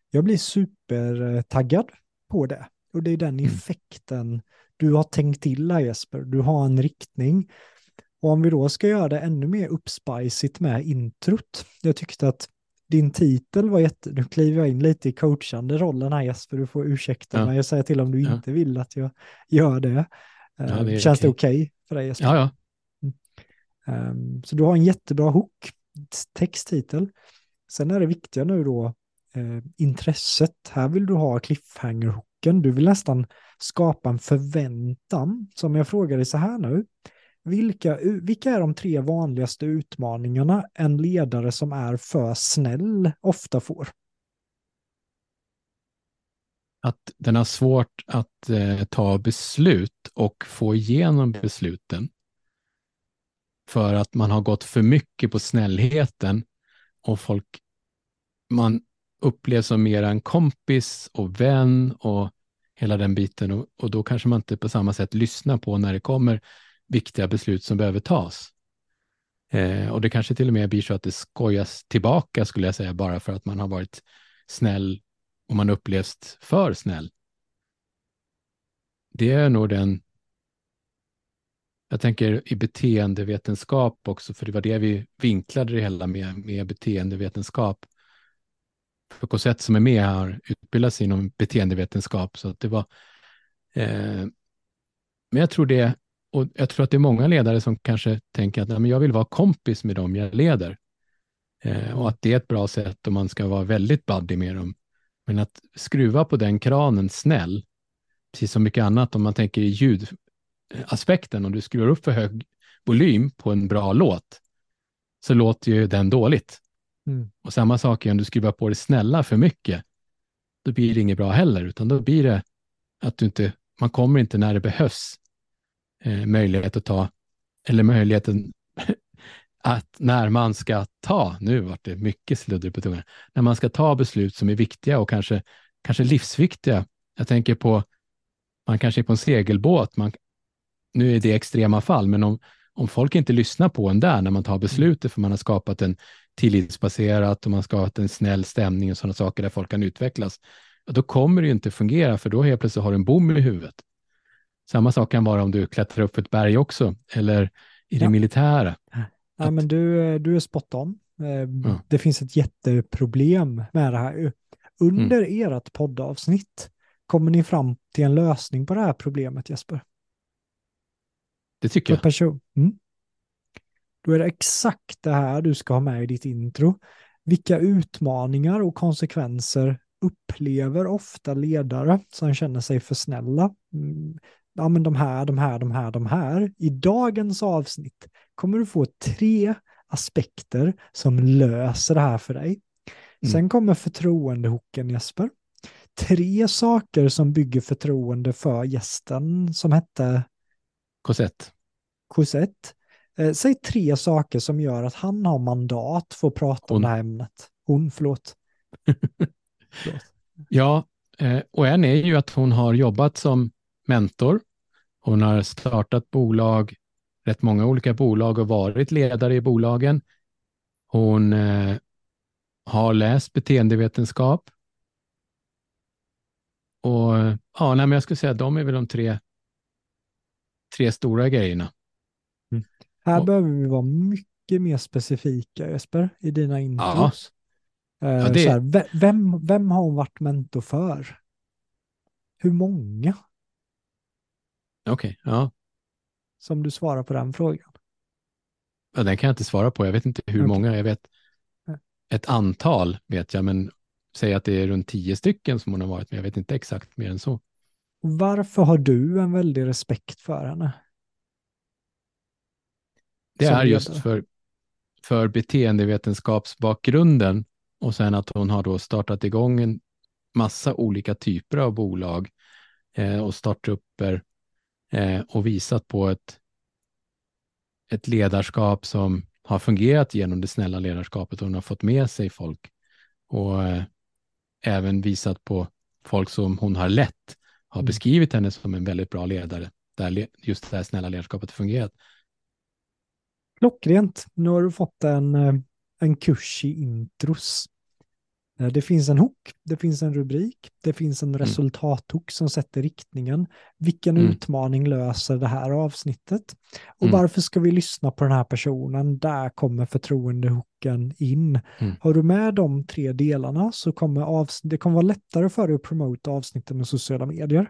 jag blir supertaggad på det. Och det är den mm. effekten du har tänkt till här Jesper. Du har en riktning. Och om vi då ska göra det ännu mer uppspicigt med introt. Jag tyckte att din titel var jätte... Nu kliver jag in lite i coachande rollen här Jesper, du får ursäkta ja. mig. Jag säger till om du ja. inte vill att jag gör det. Ja, det eh, Känns okay. det okej okay för dig Jesper? Ja, ja. Um, så du har en jättebra hook, texttitel. Sen är det viktiga nu då eh, intresset. Här vill du ha cliffhanger-hooken. Du vill nästan skapa en förväntan. Som jag frågar dig så här nu. Vilka, vilka är de tre vanligaste utmaningarna en ledare som är för snäll ofta får? Att den har svårt att eh, ta beslut och få igenom besluten. För att man har gått för mycket på snällheten och folk, man upplevs som mer en kompis och vän och hela den biten och, och då kanske man inte på samma sätt lyssnar på när det kommer viktiga beslut som behöver tas. Eh, och det kanske till och med blir så att det skojas tillbaka skulle jag säga, bara för att man har varit snäll och man upplevs för snäll. Det är nog den, jag tänker i beteendevetenskap också, för det var det vi vinklade det hela med, med beteendevetenskap. För Cosette som är med här utbildar sig inom beteendevetenskap, så att det var eh, men jag tror det och jag tror att det är många ledare som kanske tänker att nej, men jag vill vara kompis med dem jag leder. Eh, och att det är ett bra sätt om man ska vara väldigt buddy med dem. Men att skruva på den kranen snäll, precis som mycket annat om man tänker i ljud, ljudaspekten, om du skruvar upp för hög volym på en bra låt, så låter ju den dåligt. Mm. Och samma sak är om du skruvar på det snälla för mycket, då blir det inget bra heller, utan då blir det att du inte, man kommer inte när det behövs eh, möjlighet att ta, eller möjligheten att när man ska ta, nu vart det mycket sludder på tungan, när man ska ta beslut som är viktiga och kanske, kanske livsviktiga. Jag tänker på, man kanske är på en segelbåt, man, nu är det extrema fall, men om, om folk inte lyssnar på en där när man tar beslutet, för man har skapat en tillitsbaserat och man har skapat en snäll stämning och sådana saker där folk kan utvecklas, då kommer det ju inte fungera, för då helt plötsligt har du en bom i huvudet. Samma sak kan vara om du klättrar upp ett berg också, eller i det ja. militära. Ja, att... men du, du är spot on. Eh, ja. Det finns ett jätteproblem med det här. Under mm. ert poddavsnitt kommer ni fram till en lösning på det här problemet, Jesper? Det tycker jag. Person. Mm. Då är det exakt det här du ska ha med i ditt intro. Vilka utmaningar och konsekvenser upplever ofta ledare som känner sig för snälla? Mm ja men de här, de här, de här, de här. I dagens avsnitt kommer du få tre aspekter som löser det här för dig. Mm. Sen kommer förtroendehoken Jesper. Tre saker som bygger förtroende för gästen som hette Cosette. Cosette. Eh, säg tre saker som gör att han har mandat för att prata Hon. om det här ämnet. Hon, förlåt. förlåt. Ja, eh, och en är ju att hon har jobbat som mentor hon har startat bolag, rätt många olika bolag och varit ledare i bolagen. Hon eh, har läst beteendevetenskap. Och ja, nej, men jag skulle säga att de är väl de tre, tre stora grejerna. Mm. Här och, behöver vi vara mycket mer specifika Jesper i dina intros. Ja. Eh, ja, det... här, vem, vem har hon varit mentor för? Hur många? Okej, okay, ja. Som du svarar på den frågan. Ja, den kan jag inte svara på. Jag vet inte hur okay. många. Jag vet ett antal vet jag, men säg att det är runt tio stycken som hon har varit med. Jag vet inte exakt mer än så. Varför har du en väldig respekt för henne? Det är just för, för beteendevetenskapsbakgrunden och sen att hon har då startat igång en massa olika typer av bolag eh, och startupper eh, och visat på ett, ett ledarskap som har fungerat genom det snälla ledarskapet och hon har fått med sig folk. Och eh, även visat på folk som hon har lett har Mm. beskrivit henne som en väldigt bra ledare där just det här snälla ledarskapet fungerat. Klockrent. Nu har du fått en, eh, en kurs i intros. Eh, Det finns en hook, det finns en rubrik, det finns en resultathook som sätter riktningen. Vilken Mm. utmaning löser det här avsnittet? Och Mm. varför ska vi lyssna på den här personen? Där kommer förtroendehooken in. Mm. Har du med de tre delarna så kommer avs- det kommer vara lättare för dig att promota avsnitten med sociala medier.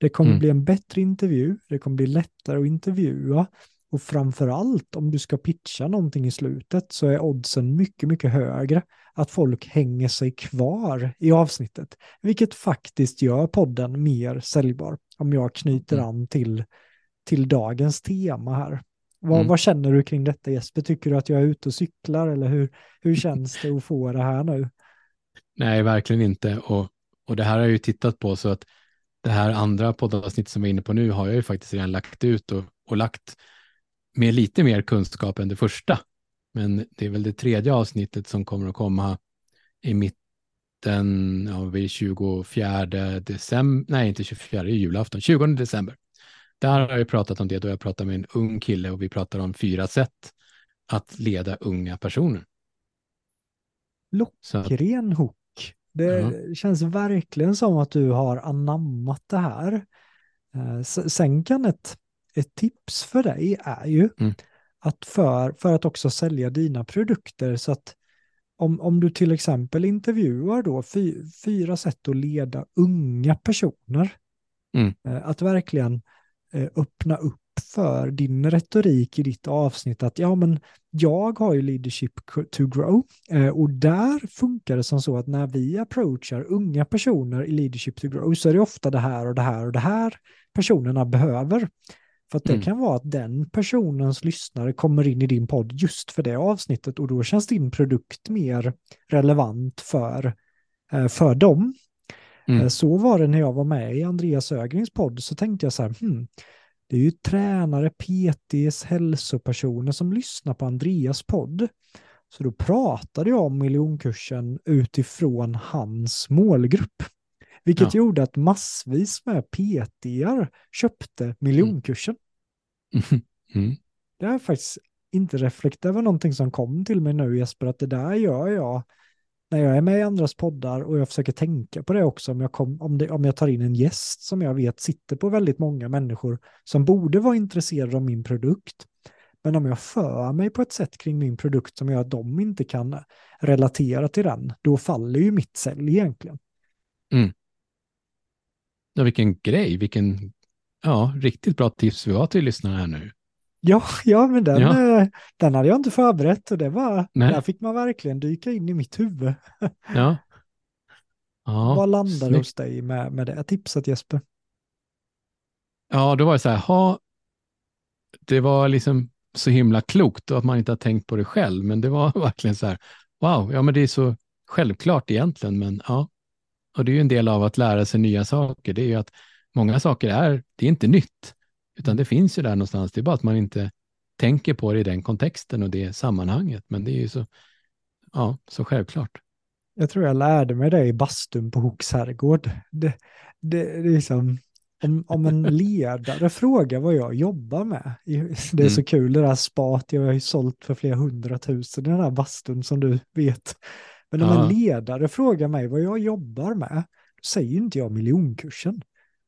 Det kommer Mm. bli en bättre intervju, det kommer bli lättare att intervjua och framför allt om du ska pitcha någonting i slutet så är oddsen mycket, mycket högre att folk hänger sig kvar i avsnittet, vilket faktiskt gör podden mer säljbar om jag knyter Mm. an till, till dagens tema här. Vad, Mm. vad känner du kring detta Jesper? Tycker du att jag är ute och cyklar eller hur, hur känns det att få det här nu? Nej, verkligen inte. Och, och det här har jag ju tittat på så att det här andra poddavsnitt som vi är inne på nu har jag ju faktiskt redan lagt ut och, och lagt med lite mer kunskap än det första. Men det är väl det tredje avsnittet som kommer att komma i mitten, ja, vid 24 december, nej inte 24, det är julafton, 20 december. Där har jag pratat om det då jag pratar med en ung kille och vi pratar om fyra sätt att leda unga personer. Klockren hook. Det Ja. känns verkligen som att du har anammat det här. Eh, Sen kan ett, ett tips för dig är ju Mm. Att för, för att också sälja dina produkter så att om, om du till exempel intervjuar då fy, fyra sätt att leda unga personer, Mm. eh, att verkligen eh, öppna upp för din retorik i ditt avsnitt att ja men jag har ju leadership to grow eh, och där funkar det som så att när vi approachar unga personer i leadership to grow så är det ofta det här och det här och det här personerna behöver. För att det Mm. kan vara att den personens lyssnare kommer in i din podd just för det avsnittet och då känns din produkt mer relevant för, eh, för dem. Mm. Eh, Så var det när jag var med i Andreas Ögrings podd så tänkte jag så här, hmm, det är ju tränare, PTs, hälsopersoner som lyssnar på Andreas podd. Så då pratade jag om miljonkursen utifrån hans målgrupp. Vilket Ja. gjorde att massvis med PTR köpte miljonkursen. Mm. Det har jag faktiskt inte reflekterat, var någonting som kom till mig nu Jesper, att det där gör jag när jag är med i andras poddar och jag försöker tänka på det också om jag, kom, om det, om jag tar in en gäst som jag vet sitter på väldigt många människor som borde vara intresserade av min produkt. Men om jag för mig på ett sätt kring min produkt som gör att de inte kan relatera till den, då faller ju mitt sälj egentligen. Ja, vilken grej, vilken ja, riktigt bra tips vi har till lyssnarna här nu. Ja, ja men den, Ja. eh, den hade jag inte förberett och det var, Nej. där fick man verkligen dyka in i mitt huvud. Ja. Ja, Vad landade snyggt. hos dig med, med det tipset Jesper? Ja, då var det så här, ha, det var liksom så himla klokt och att man inte har tänkt på det själv, men det var verkligen så här, wow, ja men det är så självklart egentligen, men ja. Och det är ju en del av att lära sig nya saker, det är ju att många saker är, det är inte nytt, utan det finns ju där någonstans, det är bara att man inte tänker på det i den kontexten och det sammanhanget, men det är ju så, ja, så självklart. Jag tror jag lärde mig det i bastun på Hooks herrgård. Det, det, det är liksom, om, om en ledare frågar vad jag jobbar med. Det är så Mm. kul det där spat, jag har ju sålt för flera hundratusen i den här bastun som du vet. Men om Ja. en ledare frågar mig vad jag jobbar med, då säger ju inte jag miljonkursen.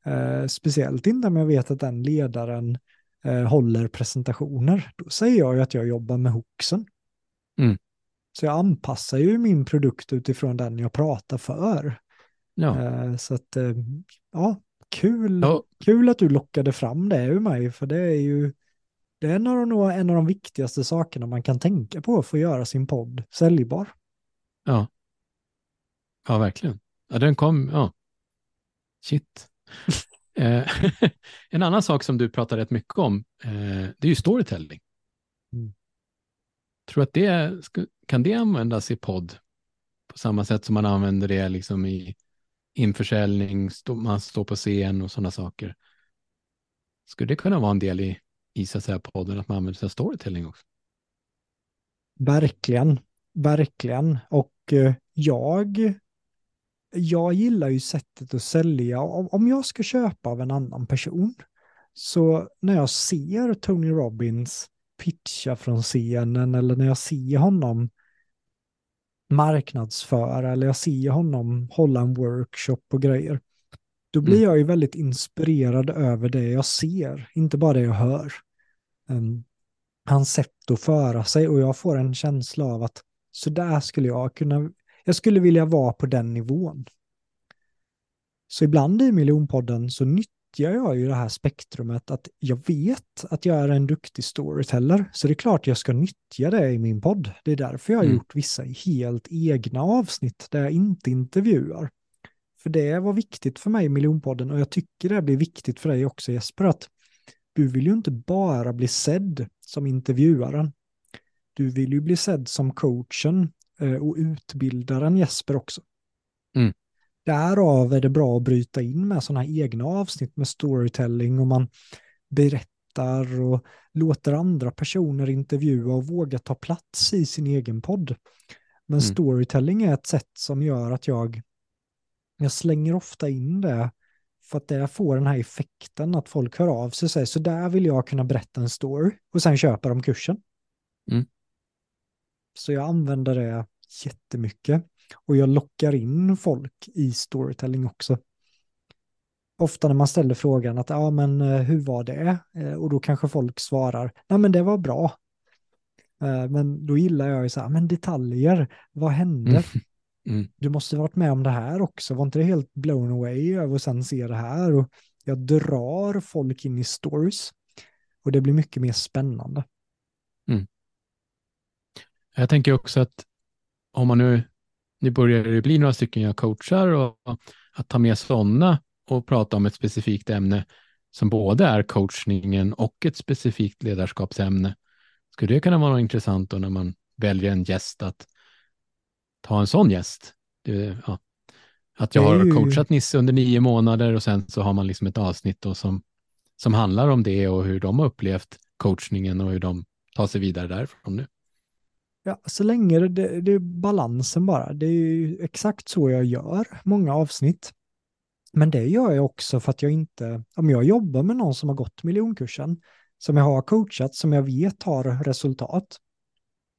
Eh, speciellt inte om jag vet att den ledaren eh, håller presentationer. Då säger jag ju att jag jobbar med Hooksen. Mm. Så jag anpassar ju min produkt utifrån den jag pratar för. Ja, Eh, Så att, eh, ja, kul, Ja. kul att du lockade fram det ur mig, för det är ju det är en av, de, en av de viktigaste sakerna man kan tänka på för att göra sin podd säljbar. Ja. Ja, verkligen. Ja, den kom, ja. Shit. Eh, en annan sak som du pratar rätt mycket om, eh, det är ju storytelling. Mm. Tror att det, kan det användas i podd på samma sätt som man använder det liksom i införsäljning, man står på scen och sådana saker? Skulle det kunna vara en del i, i så att säga, podden att man använder sig av storytelling också? Verkligen, verkligen. Och eh, jag, jag gillar ju sättet att sälja. Om, om jag ska köpa av en annan person, så när jag ser Tony Robbins pitcha från scenen eller när jag ser honom marknadsföra eller jag ser honom hålla en workshop och grejer, då blir mm. jag ju väldigt inspirerad över det jag ser, inte bara det jag hör. Um, hans sätt att föra sig och jag får en känsla av att så där skulle jag kunna, jag skulle vilja vara på den nivån. Så ibland i miljonpodden så nyttjar jag ju det här spektrumet att jag vet att jag är en duktig storyteller, så det är klart jag ska nyttja det i min podd. Det är därför jag har mm. gjort vissa helt egna avsnitt där jag inte intervjuar. För det var viktigt för mig i miljonpodden och jag tycker det blir viktigt för dig också Jesper, att du vill ju inte bara bli sedd som intervjuaren. Du vill ju bli sedd som coachen eh, och utbildaren Jesper också. Mm. Därav är det bra att bryta in med sådana här egna avsnitt med storytelling och man berättar och låter andra personer intervjua och våga ta plats i sin egen podd. Men mm. storytelling är ett sätt som gör att jag, jag slänger ofta in det för att det får den här effekten att folk hör av sig och säger så där vill jag kunna berätta en story och sen köper de kursen. Mm. Så jag använder det jättemycket och jag lockar in folk i storytelling också. Ofta när man ställer frågan att ja men eh, hur var det? Eh, och då kanske folk svarar nej men det var bra. Eh, men då gillar jag ju så här, men detaljer, vad hände? Mm. Mm. Du måste varit med om det här också, var inte det helt blown away över att sen se det här? Och jag drar folk in i stories och det blir mycket mer spännande. Mm. Jag tänker också att om man nu, nu börjar det bli några stycken jag coachar och att ta med sådana och prata om ett specifikt ämne som både är coachningen och ett specifikt ledarskapsämne. Skulle det kunna vara intressant då när man väljer en gäst att ta en sån gäst. Det, ja. Att jag har coachat Nisse under nio månader och sen så har man liksom ett avsnitt då som, som handlar om det och hur de har upplevt coachningen och hur de tar sig vidare därifrån nu. Ja, så länge det, det, är balansen bara. Det är ju exakt så jag gör många avsnitt. Men det gör jag också för att jag inte, om jag jobbar med någon som har gått miljonkursen, som jag har coachat, som jag vet har resultat,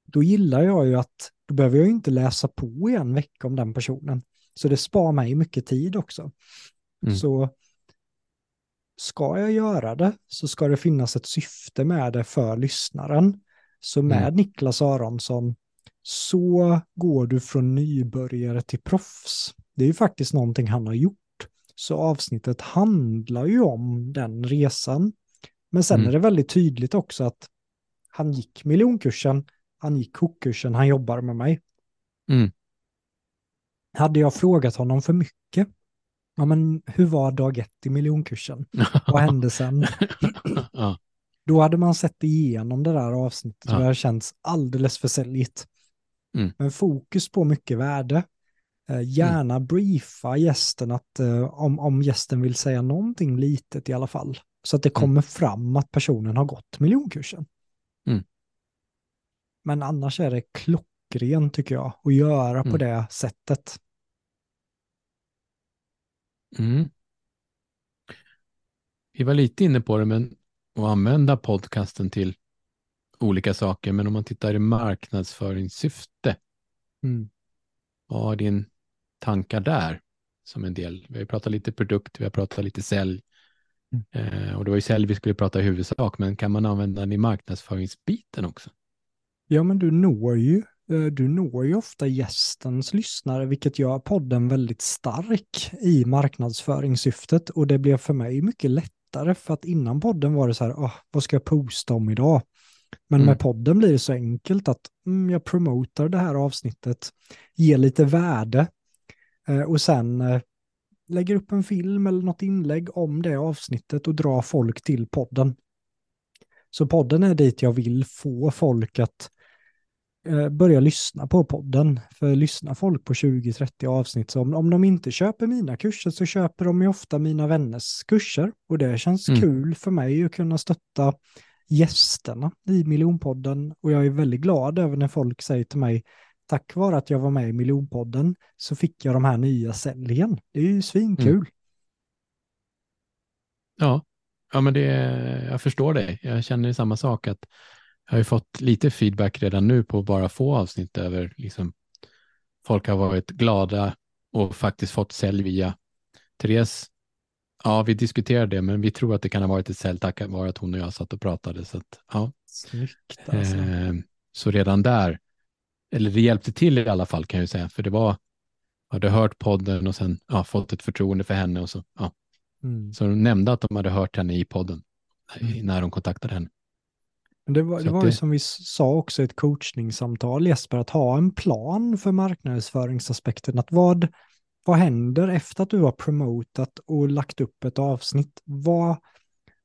då gillar jag ju att då behöver jag inte läsa på i en vecka om den personen. Så det spar mig mycket tid också. Mm. Så ska jag göra det så ska det finnas ett syfte med det för lyssnaren. Så med mm. Niklas Aronsson så går du från nybörjare till proffs. Det är ju faktiskt någonting han har gjort. Så avsnittet handlar ju om den resan. Men sen mm. är det väldigt tydligt också att han gick miljonkursen, han gick kokkursen, han jobbar med mig. Mm. Hade jag frågat honom för mycket, ja men hur var dag ett i miljonkursen? Vad hände sen? ja. Då hade man sett igenom det där avsnittet ja. och det hade känts alldeles för säljigt. Mm. Men fokus på mycket värde. Eh, gärna mm. briefa gästen att eh, om, om gästen vill säga någonting litet i alla fall. Så att det mm. kommer mm. fram att personen har gått miljonkursen. Mm. Men annars är det klockrent tycker jag att göra mm. på det sättet. Mm. Vi var lite inne på det, men att använda podcasten till olika saker. Men om man tittar i marknadsföringssyfte, mm. vad har din tankar där som en del? Vi har pratat lite produkt, vi har pratat lite sälj. Mm. Eh, och det var ju sälj vi skulle prata i huvudsak, men kan man använda den i marknadsföringsbiten också? Ja, men du når ju, eh, du når ju ofta gästens lyssnare, vilket gör podden väldigt stark i marknadsföringssyftet. Och det blev för mig mycket lättare, för att innan podden var det så här, oh, vad ska jag posta om idag? Men mm. med podden blir det så enkelt att mm, jag promotar det här avsnittet, ger lite värde eh, och sen eh, lägger upp en film eller något inlägg om det avsnittet och drar folk till podden. Så podden är dit jag vill få folk att börja lyssna på podden. För lyssnar folk på 20-30 avsnitt, så om, om de inte köper mina kurser så köper de ju ofta mina vänners kurser. Och det känns Mm. kul för mig att kunna stötta gästerna i Miljonpodden. Och jag är väldigt glad över när folk säger till mig, tack vare att jag var med i Miljonpodden så fick jag de här nya säljen. Det är ju svinkul. Mm. Ja, ja men det, jag förstår dig. Jag känner samma sak. att Jag har ju fått lite feedback redan nu på bara få avsnitt över liksom, folk har varit glada och faktiskt fått sälj via Therese. Ja, vi diskuterade det, men vi tror att det kan ha varit ett sälj tack vare att hon och jag satt och pratade. Så, att, ja. Snyggt alltså. eh, så redan där, eller det hjälpte till i alla fall kan jag ju säga, för det var, hade hört podden och sen ja, fått ett förtroende för henne och så, ja, Mm. så de nämnde att de hade hört henne i podden Mm. när de kontaktade henne. Det var, det var ju som vi sa också i ett coachningssamtal Jesper, att ha en plan för marknadsföringsaspekten. Att vad, vad händer efter att du har promotat och lagt upp ett avsnitt? Vad,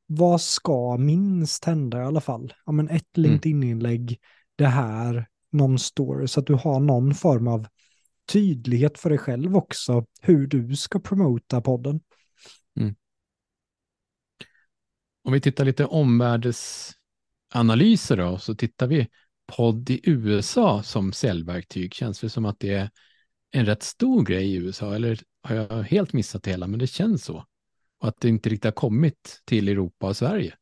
vad ska minst hända i alla fall? Ja, men ett Mm. LinkedIn-inlägg, det här, någon story, så att du har någon form av tydlighet för dig själv också, hur du ska promota podden. Om vi tittar lite analyser då, så tittar vi podd i USA som säljverktyg. Känns det som att det är en rätt stor grej i USA, eller har jag helt missat det hela, men det känns så. Och att det inte riktigt har kommit till Europa och Sverige.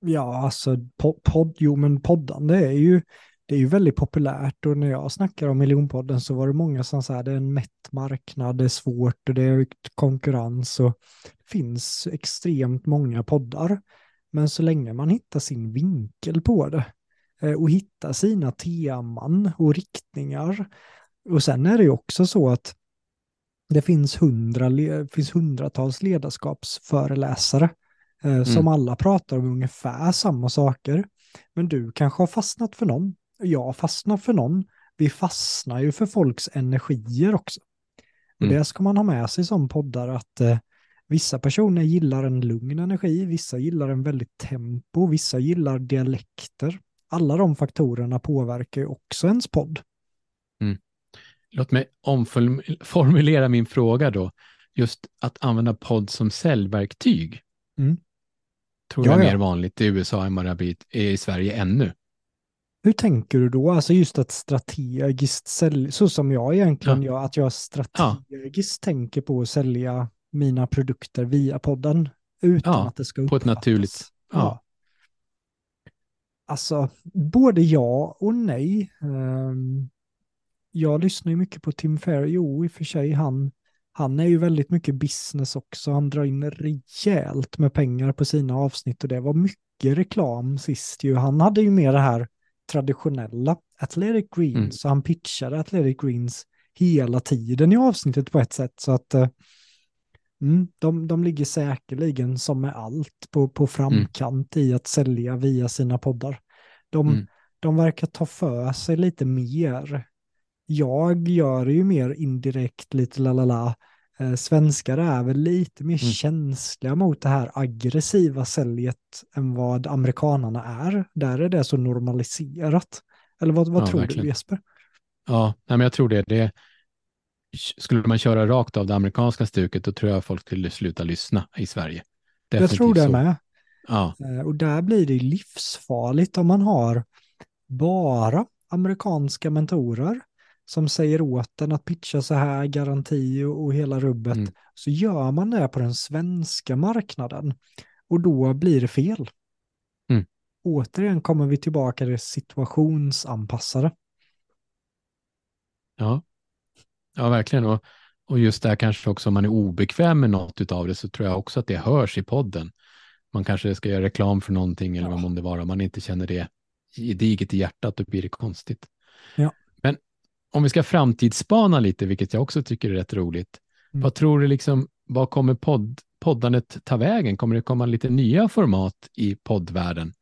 Ja, alltså podd, jo men poddande är ju, det är ju väldigt populärt och när jag snackar om miljonpodden så var det många som sa det är en mätt marknad, det är svårt och det är konkurrens och det finns extremt många poddar. Men så länge man hittar sin vinkel på det eh, och hittar sina teman och riktningar. Och sen är det ju också så att det finns, hundra, finns hundratals ledarskapsföreläsare eh, som Mm. alla pratar om ungefär samma saker. Men du kanske har fastnat för någon, jag fastnar för någon. Vi fastnar ju för folks energier också. Mm. det ska man ha med sig som poddar att eh, vissa personer gillar en lugn energi, vissa gillar en väldigt tempo, vissa gillar dialekter. Alla de faktorerna påverkar ju också ens podd. Låt mig omformulera min fråga då. Just att använda podd som säljverktyg. Mm. Tror Ja, jag är ja. mer vanligt i USA än vad det har blivit i Sverige ännu. Hur tänker du då? Alltså just att strategiskt sälja, så som jag egentligen Ja. gör, att jag strategiskt tänker på att sälja mina produkter via podden utan Ja, att det ska på ett uppfattas. naturligt- ja. Alltså, både ja och nej. Ehm, jag lyssnar ju mycket på Tim Ferry, jo i och för sig, han, han är ju väldigt mycket business också. Han drar in rejält med pengar på sina avsnitt och det var mycket reklam sist ju. Han hade ju mer det här traditionella Athletic Greens, Mm. så han pitchade Athletic Greens hela tiden i avsnittet på ett sätt. Så att eh, mm, de, de ligger säkerligen som med allt på, på framkant i att sälja via sina poddar. De, Mm. de verkar ta för sig lite mer. Jag gör ju mer indirekt, lite lalala. Eh, svenskar är väl lite mer Mm. känsliga mot det här aggressiva säljet än vad amerikanarna är. Där är det så normaliserat. Eller vad, vad Ja, tror verkligen. du Jesper? Ja, nej, men jag tror det. det. Skulle man köra rakt av det amerikanska stuket, då tror jag folk skulle sluta lyssna i Sverige. jag tror det så. med. Ja, Eh, Och där blir det livsfarligt om man har bara amerikanska mentorer som säger åt en att pitcha så här, garanti och, hela rubbet. Mm. Så gör man det på den svenska marknaden och då blir det fel. Mm. Återigen kommer vi tillbaka till situationsanpassade. ja. Ja verkligen. Och, och just där kanske också om man är obekväm med något av det så tror jag också att det hörs i podden. Man kanske ska göra reklam för någonting eller Ja. vad månde vara. Om man inte känner det gediget i hjärtat, då blir det konstigt. Ja. Men om vi ska framtidsspana lite, vilket jag också tycker är rätt roligt. Mm. Vad tror du liksom, vad kommer podd, poddandet ta vägen? Kommer det komma lite nya format i poddvärlden?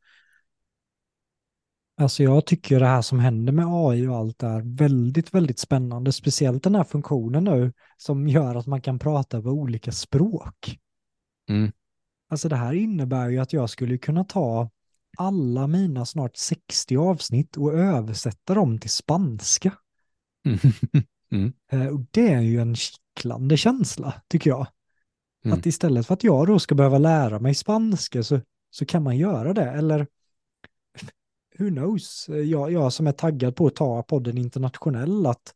Alltså jag tycker det här som händer med AI och allt är väldigt, väldigt spännande. Speciellt den här funktionen nu som gör att man kan prata på olika språk. Mm. Alltså det här innebär ju att jag skulle kunna ta alla mina snart 60 avsnitt och översätta dem till spanska. Mm. Eh, Och det är ju en kittlande känsla, tycker jag. Mm. Att istället för att jag då ska behöva lära mig spanska så, så kan man göra det. Eller who knows, jag, jag som är taggad på att ta podden internationell, att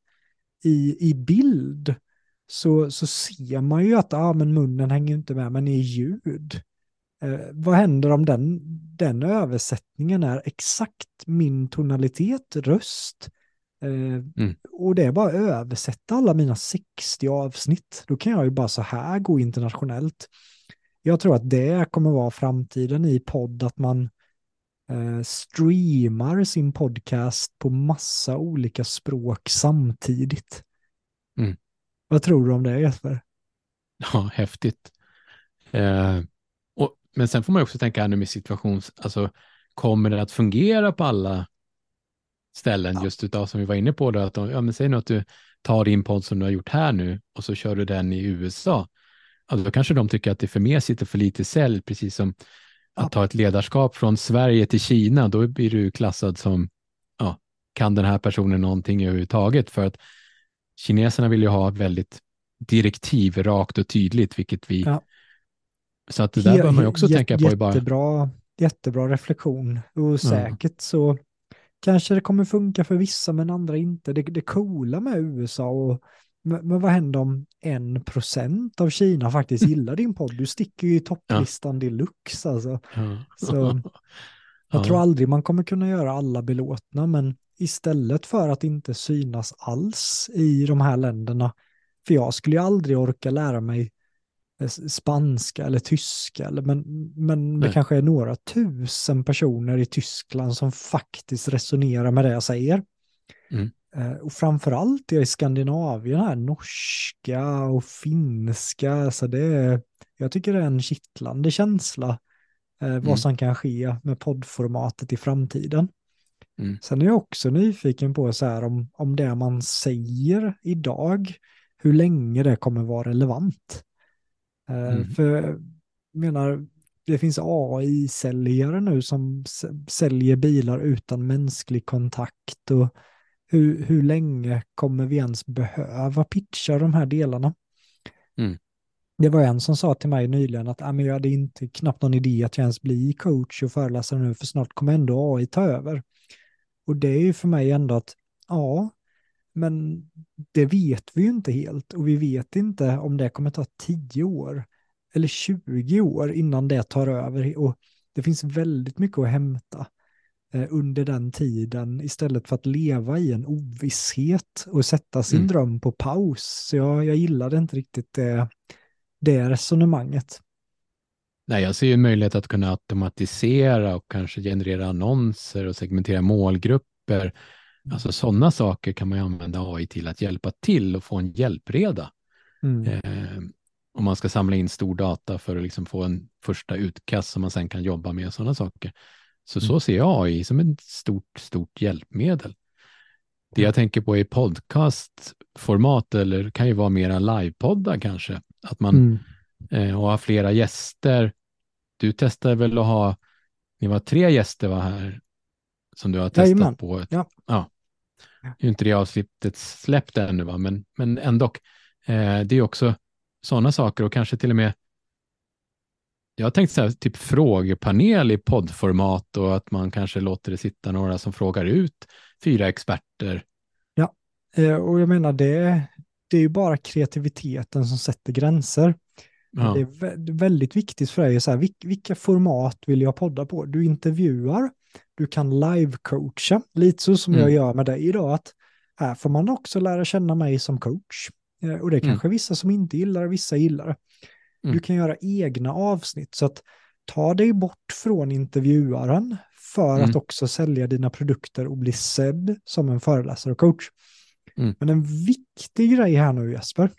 i, i bild så, så ser man ju att ah, men munnen hänger inte med, men i ljud. Eh, vad händer om den, den översättningen är exakt min tonalitet, röst, eh, och det är bara att översätta alla mina 60 avsnitt. Då kan jag ju bara så här gå internationellt. Jag tror att det kommer vara framtiden i podd, att man eh, streamar sin podcast på massa olika språk samtidigt. Mm. Vad tror du om det Jesper? Ja, häftigt. Eh, och, men sen får man också tänka här nu med situations, alltså kommer det att fungera på alla ställen Ja. just utav som vi var inne på då, att de, ja men säg nu att du tar din podd som du har gjort här nu och så kör du den i USA. Alltså då kanske de tycker att det är för mesigt och för lite sälj, precis som. Att ta ett ledarskap från Sverige till Kina, då blir du klassad som, ja, kan den här personen någonting överhuvudtaget? För att kineserna vill ju ha väldigt direktiv, rakt och tydligt, vilket vi... Ja. Så att det där bör man ju också Jä- tänka på. Jättebra, jättebra reflektion. Och säkert så kanske det kommer funka för vissa men andra inte. Det, det coola med USA och men, men vad händer om en procent av Kina faktiskt gillar din podd? Du sticker ju i topplistan deluxe alltså. ja. Så jag Ja. tror aldrig man kommer kunna göra alla belåtna, men istället för att inte synas alls i de här länderna, för jag skulle ju aldrig orka lära mig eh, spanska eller tyska, eller, men, men det kanske är några tusen personer i Tyskland som faktiskt resonerar med det jag säger. Mm. Eh, Och framförallt i Skandinavien här, norska och finska, så det är, jag tycker det är en kittlande känsla eh, vad Mm. som kan ske med poddformatet i framtiden. Mm. Sen är jag också nyfiken på så här om, om det man säger idag, hur länge det kommer vara relevant. Eh, Mm. För menar, det finns AI-säljare nu som säljer bilar utan mänsklig kontakt och hur, hur länge kommer vi ens behöva pitcha de här delarna? Mm. Det var en som sa till mig nyligen att ah, men jag hade inte knappt någon idé att jag ens bli coach och föreläsare nu för snart kommer ändå AI ta över. Och det är ju för mig ändå att ja, men det vet vi ju inte helt och vi vet inte om det kommer ta 10 år eller 20 år innan det tar över och det finns väldigt mycket att hämta under den tiden istället för att leva i en ovisshet och sätta sin Mm. dröm på paus. Så jag, jag gillade inte riktigt det, det resonemanget. Nej, jag ser ju en möjlighet att kunna automatisera och kanske generera annonser och segmentera målgrupper. Alltså sådana saker kan man ju använda AI till att hjälpa till och få en hjälpreda. Mm. Eh, om man ska samla in stor data för att liksom få en första utkast som man sen kan jobba med och sådana saker. Så så ser jag AI som ett stort, stort hjälpmedel. Det jag tänker på i podcastformat eller kan ju vara mera livepoddar kanske. Att man Mm. eh, och ha flera gäster. Du testade väl att ha, ni var tre gäster var här som du har testat Jajamän. på. Ett, Ja. ja. Nu är inte det avsnittet släppt ännu, va? Men, men ändå. Eh, det är också sådana saker och kanske till och med jag har tänkt så här, typ frågepanel i poddformat och att man kanske låter det sitta några som frågar ut fyra experter. Eh, Och jag menar, det, det är ju bara kreativiteten som sätter gränser. Ja. Det är vä- väldigt viktigt för dig, så här, vilk- vilka format vill jag podda på? Du intervjuar, du kan live-coacha, lite så som Mm. jag gör med dig idag, att här får man också lära känna mig som coach. Eh, Och det är Mm. kanske vissa som inte gillar vissa gillar det. Du Mm. kan göra egna avsnitt, så att ta dig bort från intervjuaren för Mm. att också sälja dina produkter och bli sedd som en föreläsare och coach. Mm. Men en viktig grej här nu Jesper,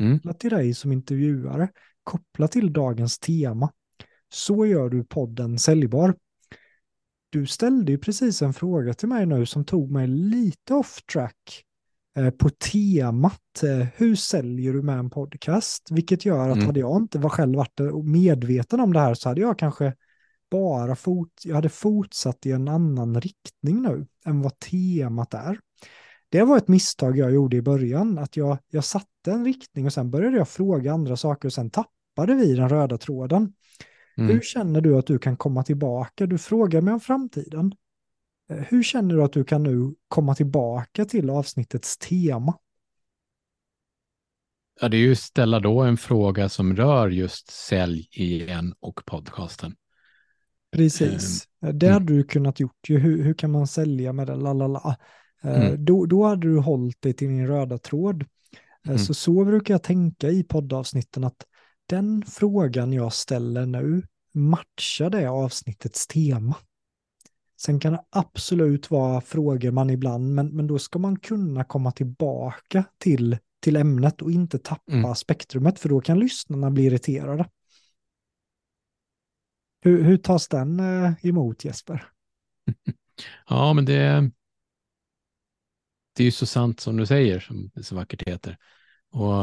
Mm. till dig som intervjuare, kopplat till dagens tema, så gör du podden säljbar. Du ställde ju precis en fråga till mig nu som tog mig lite off track på temat eh, hur säljer du med en podcast? Vilket gör att Mm. hade jag inte var själv varit eh, medveten om det här så hade jag kanske bara fot, jag hade fortsatt i en annan riktning nu än vad temat är. Det var ett misstag jag gjorde i början, att jag, jag satte en riktning och sen började jag fråga andra saker och sen tappade vi den röda tråden. Mm. Hur känner du att du kan komma tillbaka? Du frågar mig om framtiden. Eh, hur känner du att du kan nu komma tillbaka till avsnittets tema? Ja, det är ju ställa då en fråga som rör just sälj igen och podcasten. Precis. Um, det mm. hade du kunnat gjort ju. Hur, hur kan man sälja med det? Lalala. Eh, mm. Då, då hade du hållit dig till din röda tråd. Mm. Så så brukar jag tänka i poddavsnitten att den frågan jag ställer nu matchar det avsnittets tema. Sen kan det absolut vara frågor man ibland, men, men då ska man kunna komma tillbaka till, till ämnet och inte tappa mm. spektrumet, för då kan lyssnarna bli irriterade. Hur, hur tas den eh, emot Jesper? Ja, men det, det är ju så sant som du säger, som det så vackert heter. Och,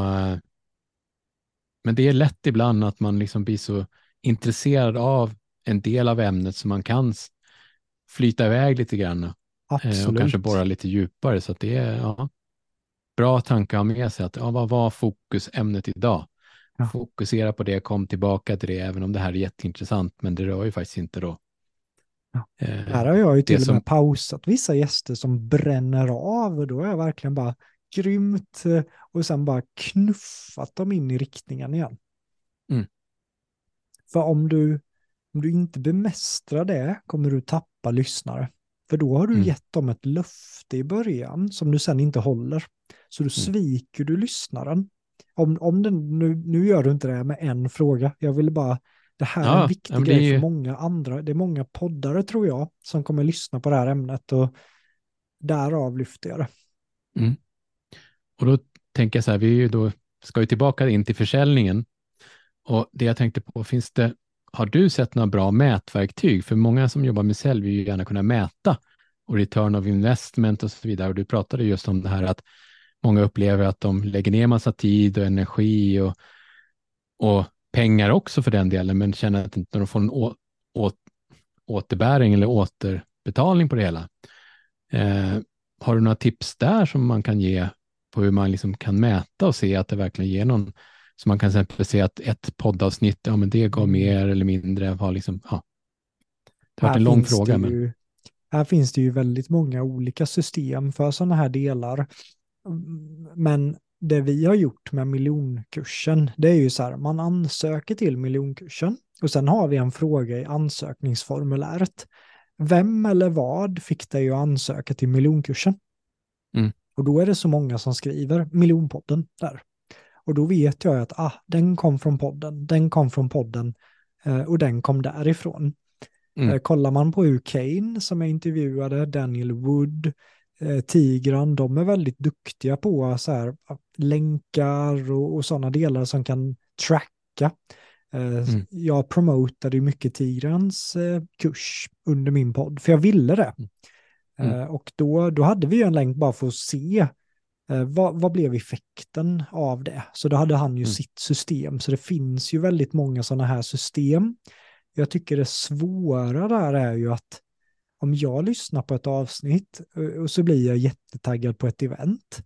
men det är lätt ibland att man liksom blir så intresserad av en del av ämnet som man kan flyta iväg lite grann. Absolut. Eh, och kanske borra lite djupare. Så det är ja, bra tanke att ha med sig. Att, ja, vad var fokusämnet idag? Ja. Fokusera på det, kom tillbaka till det, även om det här är jätteintressant, men det rör ju faktiskt inte då Ja. Eh, här har jag ju till och med som... pausat vissa gäster som bränner av och då har jag verkligen bara grymt eh, och sen bara knuffat dem in i riktningen igen. Mm. För om du, om du inte bemästrar det kommer du tappa lyssnare. För då har du mm. gett dem ett löfte i början som du sen inte håller. Så då mm. sviker du lyssnaren. Om, om den, nu, nu gör du inte det med en fråga, jag vill bara det här ja, är en viktig grej för många andra. Det är många poddare tror jag som kommer lyssna på det här ämnet och därav lyfter jag det. Mm. Och då tänker jag så här, vi då, ska ju tillbaka in till försäljningen. Och det jag tänkte på, finns det, har du sett några bra mätverktyg? För många som jobbar med sälj vill ju gärna kunna mäta och return of investment och så vidare. Och du pratade just om det här att många upplever att de lägger ner massa tid och energi och, och pengar också för den delen, men känner att inte de får en å, å, återbäring eller återbetalning på det hela. Eh, har du några tips där som man kan ge på hur man liksom kan mäta och se att det verkligen ger någon, så man kan till exempel se att ett poddavsnitt, ja men det gav mm. mer eller mindre, har liksom, ja. Det har varit en lång fråga. Men... Ju, här finns det ju väldigt många olika system för sådana här delar. Men det vi har gjort med miljonkursen, det är ju så här, man ansöker till miljonkursen och sen har vi en fråga i ansökningsformuläret. Vem eller vad fick dig att ansöka till miljonkursen? Mm. Och då är det så många som skriver miljonpodden där. Och då vet jag att ah, den kom från podden, den kom från podden eh, och den kom därifrån. Mm. Eh, kollar man på hur Kane som jag intervjuade, Daniel Wood, eh, Tigran, de är väldigt duktiga på så här, länkar och, och sådana delar som kan tracka. Mm. Jag promotade mycket Tigrans kurs under min podd, för jag ville det. Mm. och då, då hade vi en länk bara för att se vad, vad blev effekten av det. Så då hade han ju mm. sitt system, så det finns ju väldigt många sådana här system. Jag tycker det svåra där är ju att om jag lyssnar på ett avsnitt eh, och så blir jag jättetaggad på ett event,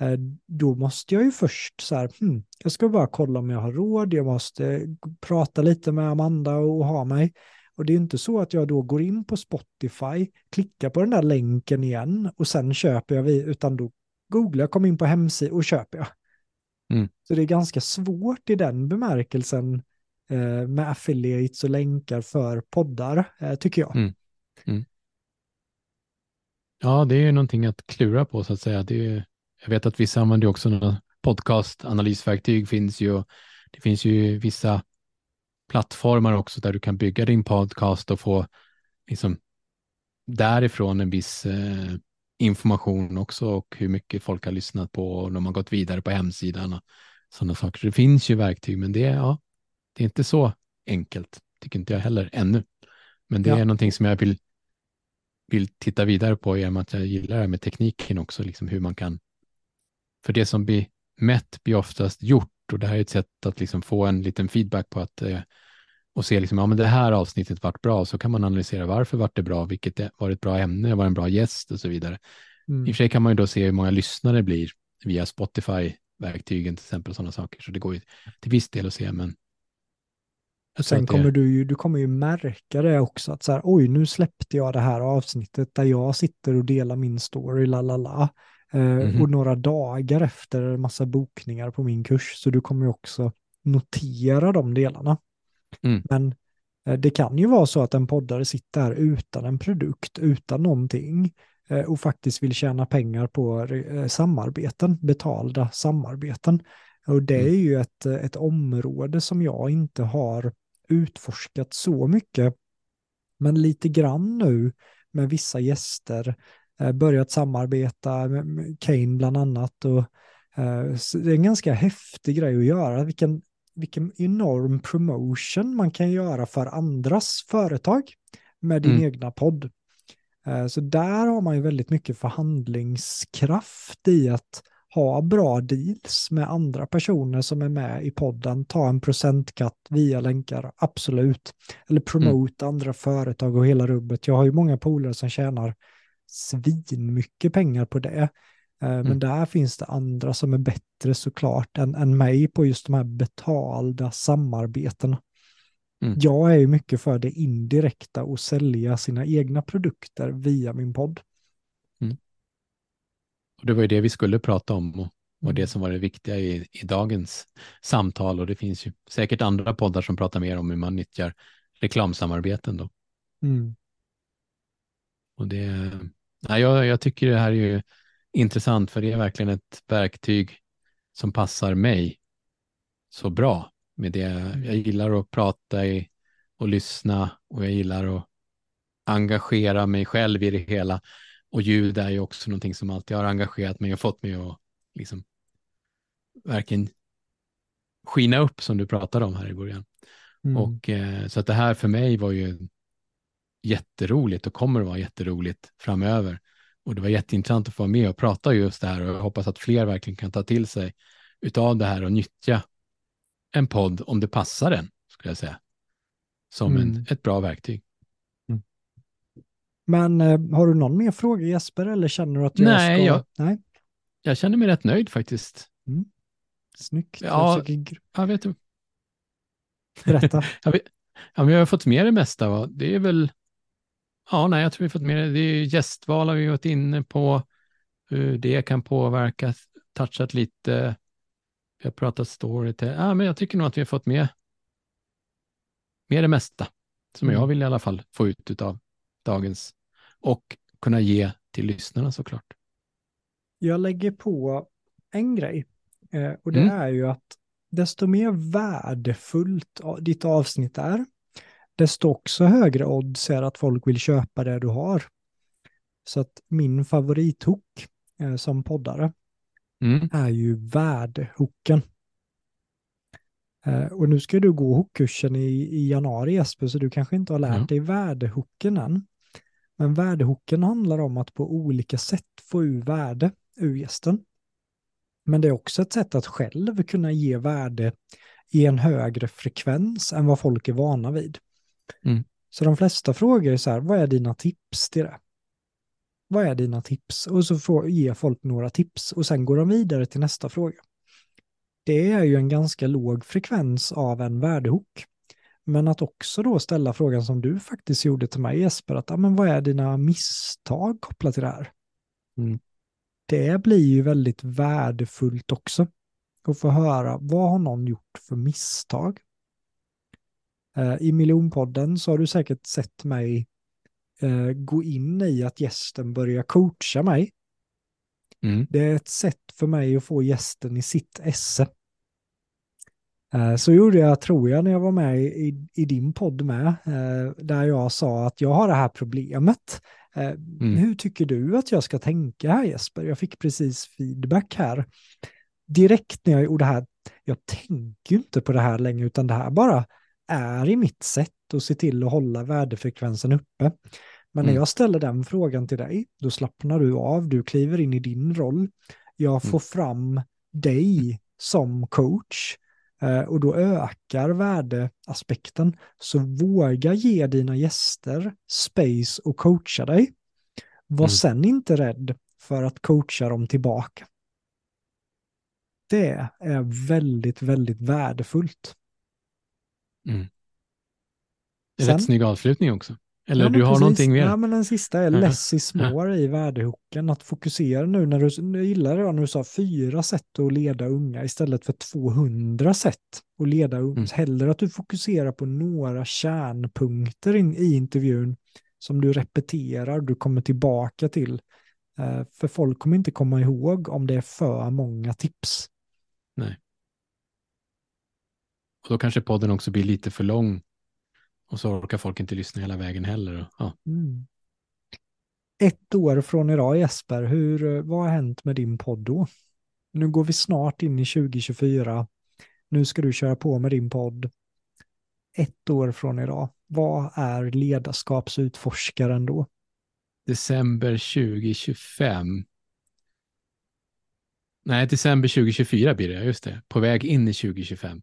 eh, då måste jag ju först så här, hmm, jag ska bara kolla om jag har råd, jag måste prata lite med Amanda och ha mig. Och det är inte så att jag då går in på Spotify, klickar på den där länken igen och sen köper jag, utan då googlar jag, kommer in på hemsidan och köper jag. Mm. Så det är ganska svårt i den bemärkelsen eh, med affiliates och länkar för poddar, eh, tycker jag. Mm. Mm. Ja, det är någonting att klura på så att säga. Det är, jag vet att vissa använder också podcast-analysverktyg finns ju. Det finns ju vissa plattformar också där du kan bygga din podcast och få liksom därifrån en viss eh, information också och hur mycket folk har lyssnat på och de har gått vidare på hemsidan och sådana saker. det finns ju verktyg, men det är, ja, det är inte så enkelt, tycker inte jag heller ännu. Men det ja. är någonting som jag vill vill titta vidare på genom att jag gillar det här med tekniken också, liksom hur man kan... För det som blir mätt blir oftast gjort och det här är ett sätt att liksom få en liten feedback på att eh, och se liksom, ja men det här avsnittet vart bra, så kan man analysera varför vart det bra, vilket var ett bra ämne, var en bra gäst och så vidare. Mm. I och för sig kan man ju då se hur många lyssnare det blir via Spotify-verktygen till exempel, sådana saker. Så det går ju till viss del att se, men Sen kommer du ju, du kommer ju märka det också, att så här, oj, nu släppte jag det här avsnittet där jag sitter och delar min story, la la la. Mm -hmm. Och några dagar efter massa bokningar på min kurs, så du kommer ju också notera de delarna. Mm. Men eh, det kan ju vara så att en poddare sitter här utan en produkt, utan någonting eh, och faktiskt vill tjäna pengar på samarbeten, betalda samarbeten. Och det mm. är ju ett, ett område som jag inte har utforskat så mycket. Men lite grann nu med vissa gäster, eh, börjat samarbeta med Kane bland annat. Och, eh, det är en ganska häftig grej att göra. Vilken, vilken enorm promotion man kan göra för andras företag med din mm. egna podd. Eh, så där har man ju väldigt mycket förhandlingskraft i att ha bra deals med andra personer som är med i podden, ta en procentkatt via länkar, absolut. Eller promota mm. andra företag och hela rubbet. Jag har ju många polare som tjänar svin mycket pengar på det. Eh, mm. Men där finns det andra som är bättre såklart än, än mig på just de här betalda samarbetena. Mm. Jag är ju mycket för det indirekta och sälja sina egna produkter via min podd. Och det var ju det vi skulle prata om och, och det mm. som var det viktiga i, i dagens samtal. Och det finns ju säkert andra poddar som pratar mer om hur man nyttjar reklamsamarbeten då. Mm. Och det, nej, jag, jag tycker det här är ju intressant för det är verkligen ett verktyg som passar mig så bra med det. Jag gillar att prata i, och lyssna och jag gillar att engagera mig själv i det hela. Och ljud är ju också någonting som alltid har engagerat mig och fått mig att liksom verkligen skina upp som du pratade om här i början. Mm. Och eh, så att det här för mig var ju jätteroligt och kommer att vara jätteroligt framöver. Och det var jätteintressant att få vara med och prata just det här och jag hoppas att fler verkligen kan ta till sig utav det här och nyttja en podd om det passar en, skulle jag säga, som mm. en, ett bra verktyg. Men eh, har du någon mer fråga Jesper eller känner du att jag Nej, ska? Jag, Nej, jag känner mig rätt nöjd faktiskt. Mm. Snyggt. Ja, jag, vet du. Berätta. jag, vet, ja, jag har fått med det mesta. Va? Det är väl, ja, nej, jag tror vi fått med det. Det är gästval har vi varit inne på, hur det kan påverka, touchat lite. Vi har pratat story till, ja, men jag tycker nog att vi har fått med, med det mesta som mm. jag vill i alla fall få ut av dagens och kunna ge till lyssnarna såklart. Jag lägger på en grej eh, och det mm. är ju att desto mer värdefullt ditt avsnitt är, desto också högre odds är att folk vill köpa det du har. Så att min favorithook eh, som poddare mm. är ju värdehooken. Eh, och nu ska du gå hookkursen i, i januari Jesper, så du kanske inte har lärt mm. dig värdehooken än. Men värdehooken handlar om att på olika sätt få ur värde ur gästen. Men det är också ett sätt att själv kunna ge värde i en högre frekvens än vad folk är vana vid. Mm. Så de flesta frågar är så här, vad är dina tips till det? Vad är dina tips? Och så får, ger folk några tips och sen går de vidare till nästa fråga. Det är ju en ganska låg frekvens av en värdehook. Men att också då ställa frågan som du faktiskt gjorde till mig Jesper, att ah, men vad är dina misstag kopplat till det här? Mm. Det blir ju väldigt värdefullt också. Att få höra, vad har någon gjort för misstag? Eh, I miljonpodden så har du säkert sett mig eh, gå in i att gästen börjar coacha mig. Mm. Det är ett sätt för mig att få gästen i sitt esse. Eh, så gjorde jag, tror jag, när jag var med i, i din podd med, där jag sa att jag har det här problemet. Mm. Hur tycker du att jag ska tänka här Jesper? Jag fick precis feedback här. Direkt när jag gjorde det här, jag tänker inte på det här längre, utan det här bara är i mitt sätt att se till att hålla värdefrekvensen uppe. Men mm. när jag ställer den frågan till dig, då slappnar du av, du kliver in i din roll. Jag får mm. fram dig som coach Eh, och då ökar värdeaspekten. Så våga ge dina gäster space och coacha dig. Var mm. sen inte rädd för att coacha dem tillbaka. Det är väldigt, väldigt värdefullt. Mm. Sen, rätt snygg avslutning också. Eller ja, du har precis. någonting mer? Ja, men den sista är less is more i värdehooken. Att fokusera nu när du, nu gillar jag när du sa fyra sätt att leda unga istället för 200 sätt att leda unga. Mm. Hellre att du fokuserar på några kärnpunkter in, i intervjun som du repeterar, du kommer tillbaka till. Uh, för folk kommer inte komma ihåg om det är för många tips. Nej. Och då kanske podden också blir lite för lång och så orkar folk inte lyssna hela vägen heller. Ja. Mm. Ett år från idag Jesper, hur, vad har hänt med din podd då? Nu går vi snart in i 2024. Nu ska du köra på med din podd. Ett år från idag, vad är ledarskapsutforskaren då? December 2025. Nej, december 2024 blir det, just det. På väg in i 2025.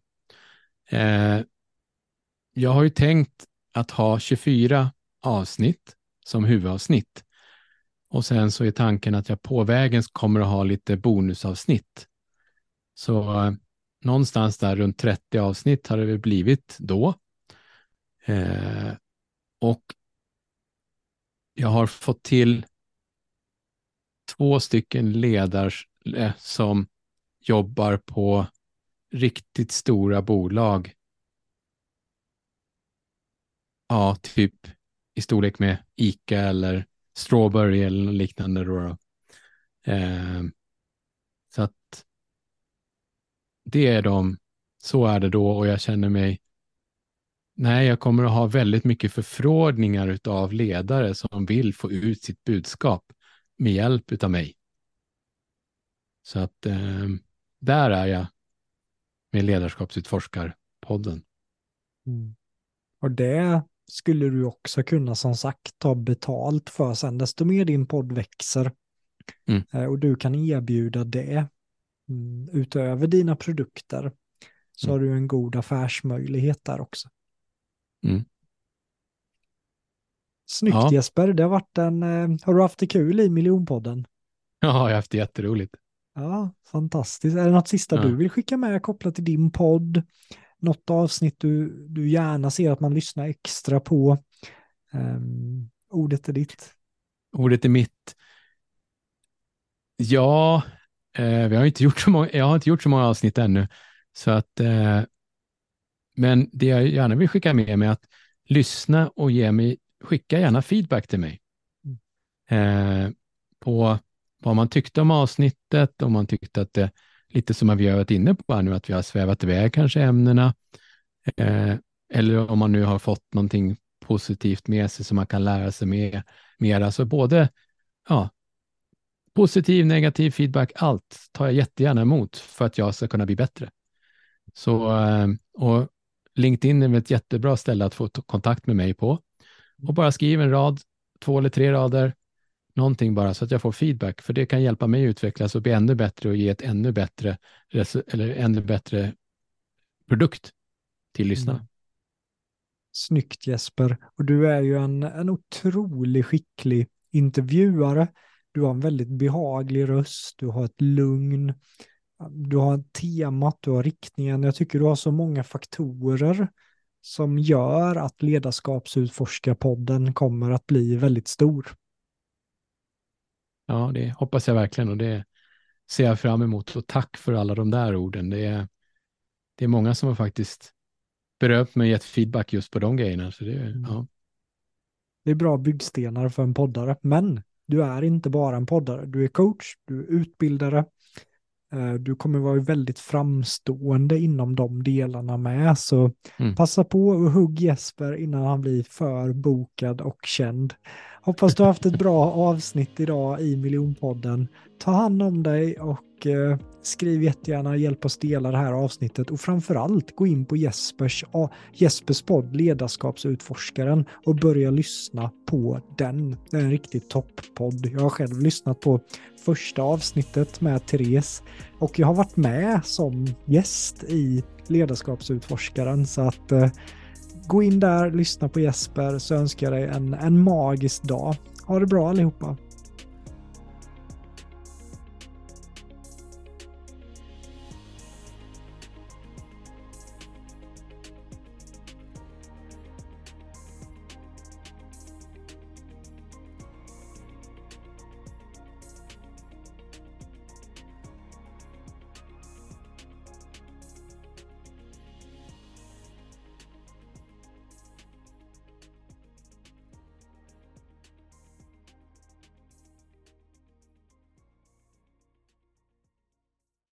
Eh, jag har ju tänkt att ha 24 avsnitt som huvudavsnitt. Och sen så är tanken att jag på vägen kommer att ha lite bonusavsnitt. Så eh, någonstans där runt 30 avsnitt har det väl blivit då. Eh, och jag har fått till två stycken ledare eh, som jobbar på riktigt stora bolag ja, typ i storlek med Ica eller Strawberry eller liknande. Då, Eh, så att det är de, så är det då och jag känner mig, nej, jag kommer att ha väldigt mycket förfrågningar av ledare som vill få ut sitt budskap med hjälp av mig. Så att eh, där är jag med ledarskapsutforskarpodden. Mm. Och det skulle du också kunna som sagt ta betalt för sen. Desto mer din podd växer mm. Eh, och du kan erbjuda det mm, utöver dina produkter så mm. har du en god affärsmöjlighet där också. Mm. Snyggt ja. Jesper, det har varit en, eh, har du haft det kul i miljonpodden? Ja, jag har haft det jätteroligt. Ja, fantastiskt. Är det något sista ja. du vill skicka med kopplat till din podd? något avsnitt du, du gärna ser att man lyssnar extra på. Um, ordet är ditt. Ordet är mitt. Ja, eh, vi har inte gjort så många, jag har inte gjort så många avsnitt ännu. Så att, eh, men det jag gärna vill skicka med mig är att lyssna och ge mig, skicka gärna feedback till mig. Mm. Eh, på vad man tyckte om avsnittet, om man tyckte att det lite som vi har varit inne på här nu, att vi har svävat iväg kanske ämnena. Eh, eller om man nu har fått någonting positivt med sig som man kan lära sig mer. mer. Alltså både ja, positiv, negativ feedback, allt tar jag jättegärna emot för att jag ska kunna bli bättre. Så, eh, och LinkedIn är ett jättebra ställe att få kontakt med mig på. Och bara skriv en rad, två eller tre rader, någonting bara så att jag får feedback, för det kan hjälpa mig att utvecklas och bli ännu bättre och ge ett ännu bättre, eller ännu bättre produkt till lyssnarna. Mm. Snyggt Jesper. Och du är ju en, en otroligt skicklig intervjuare. Du har en väldigt behaglig röst, du har ett lugn, du har temat, du har riktningen. Jag tycker du har så många faktorer som gör att ledarskapsutforskarpodden kommer att bli väldigt stor. Ja, det hoppas jag verkligen och det ser jag fram emot. Och tack för alla de där orden. Det är, det är många som har faktiskt berömt mig och gett feedback just på de grejerna. Så det, mm. ja. det är bra byggstenar för en poddare, men du är inte bara en poddare. Du är coach, du är utbildare, eh, du kommer vara väldigt framstående inom de delarna med, så mm. passa på och hugg Jesper innan han blir för bokad och känd. Hoppas du har haft ett bra avsnitt idag i Miljonpodden. Ta hand om dig och eh, skriv jättegärna hjälp oss dela det här avsnittet och framförallt gå in på Jespers, Jespers podd Ledarskapsutforskaren och börja lyssna på den. Det är en riktig topppodd. Jag har själv lyssnat på första avsnittet med Therese och jag har varit med som gäst i ledarskapsutforskaren. Så att eh, gå in där, lyssna på Jesper så önskar jag dig en, en magisk dag. Ha det bra allihopa.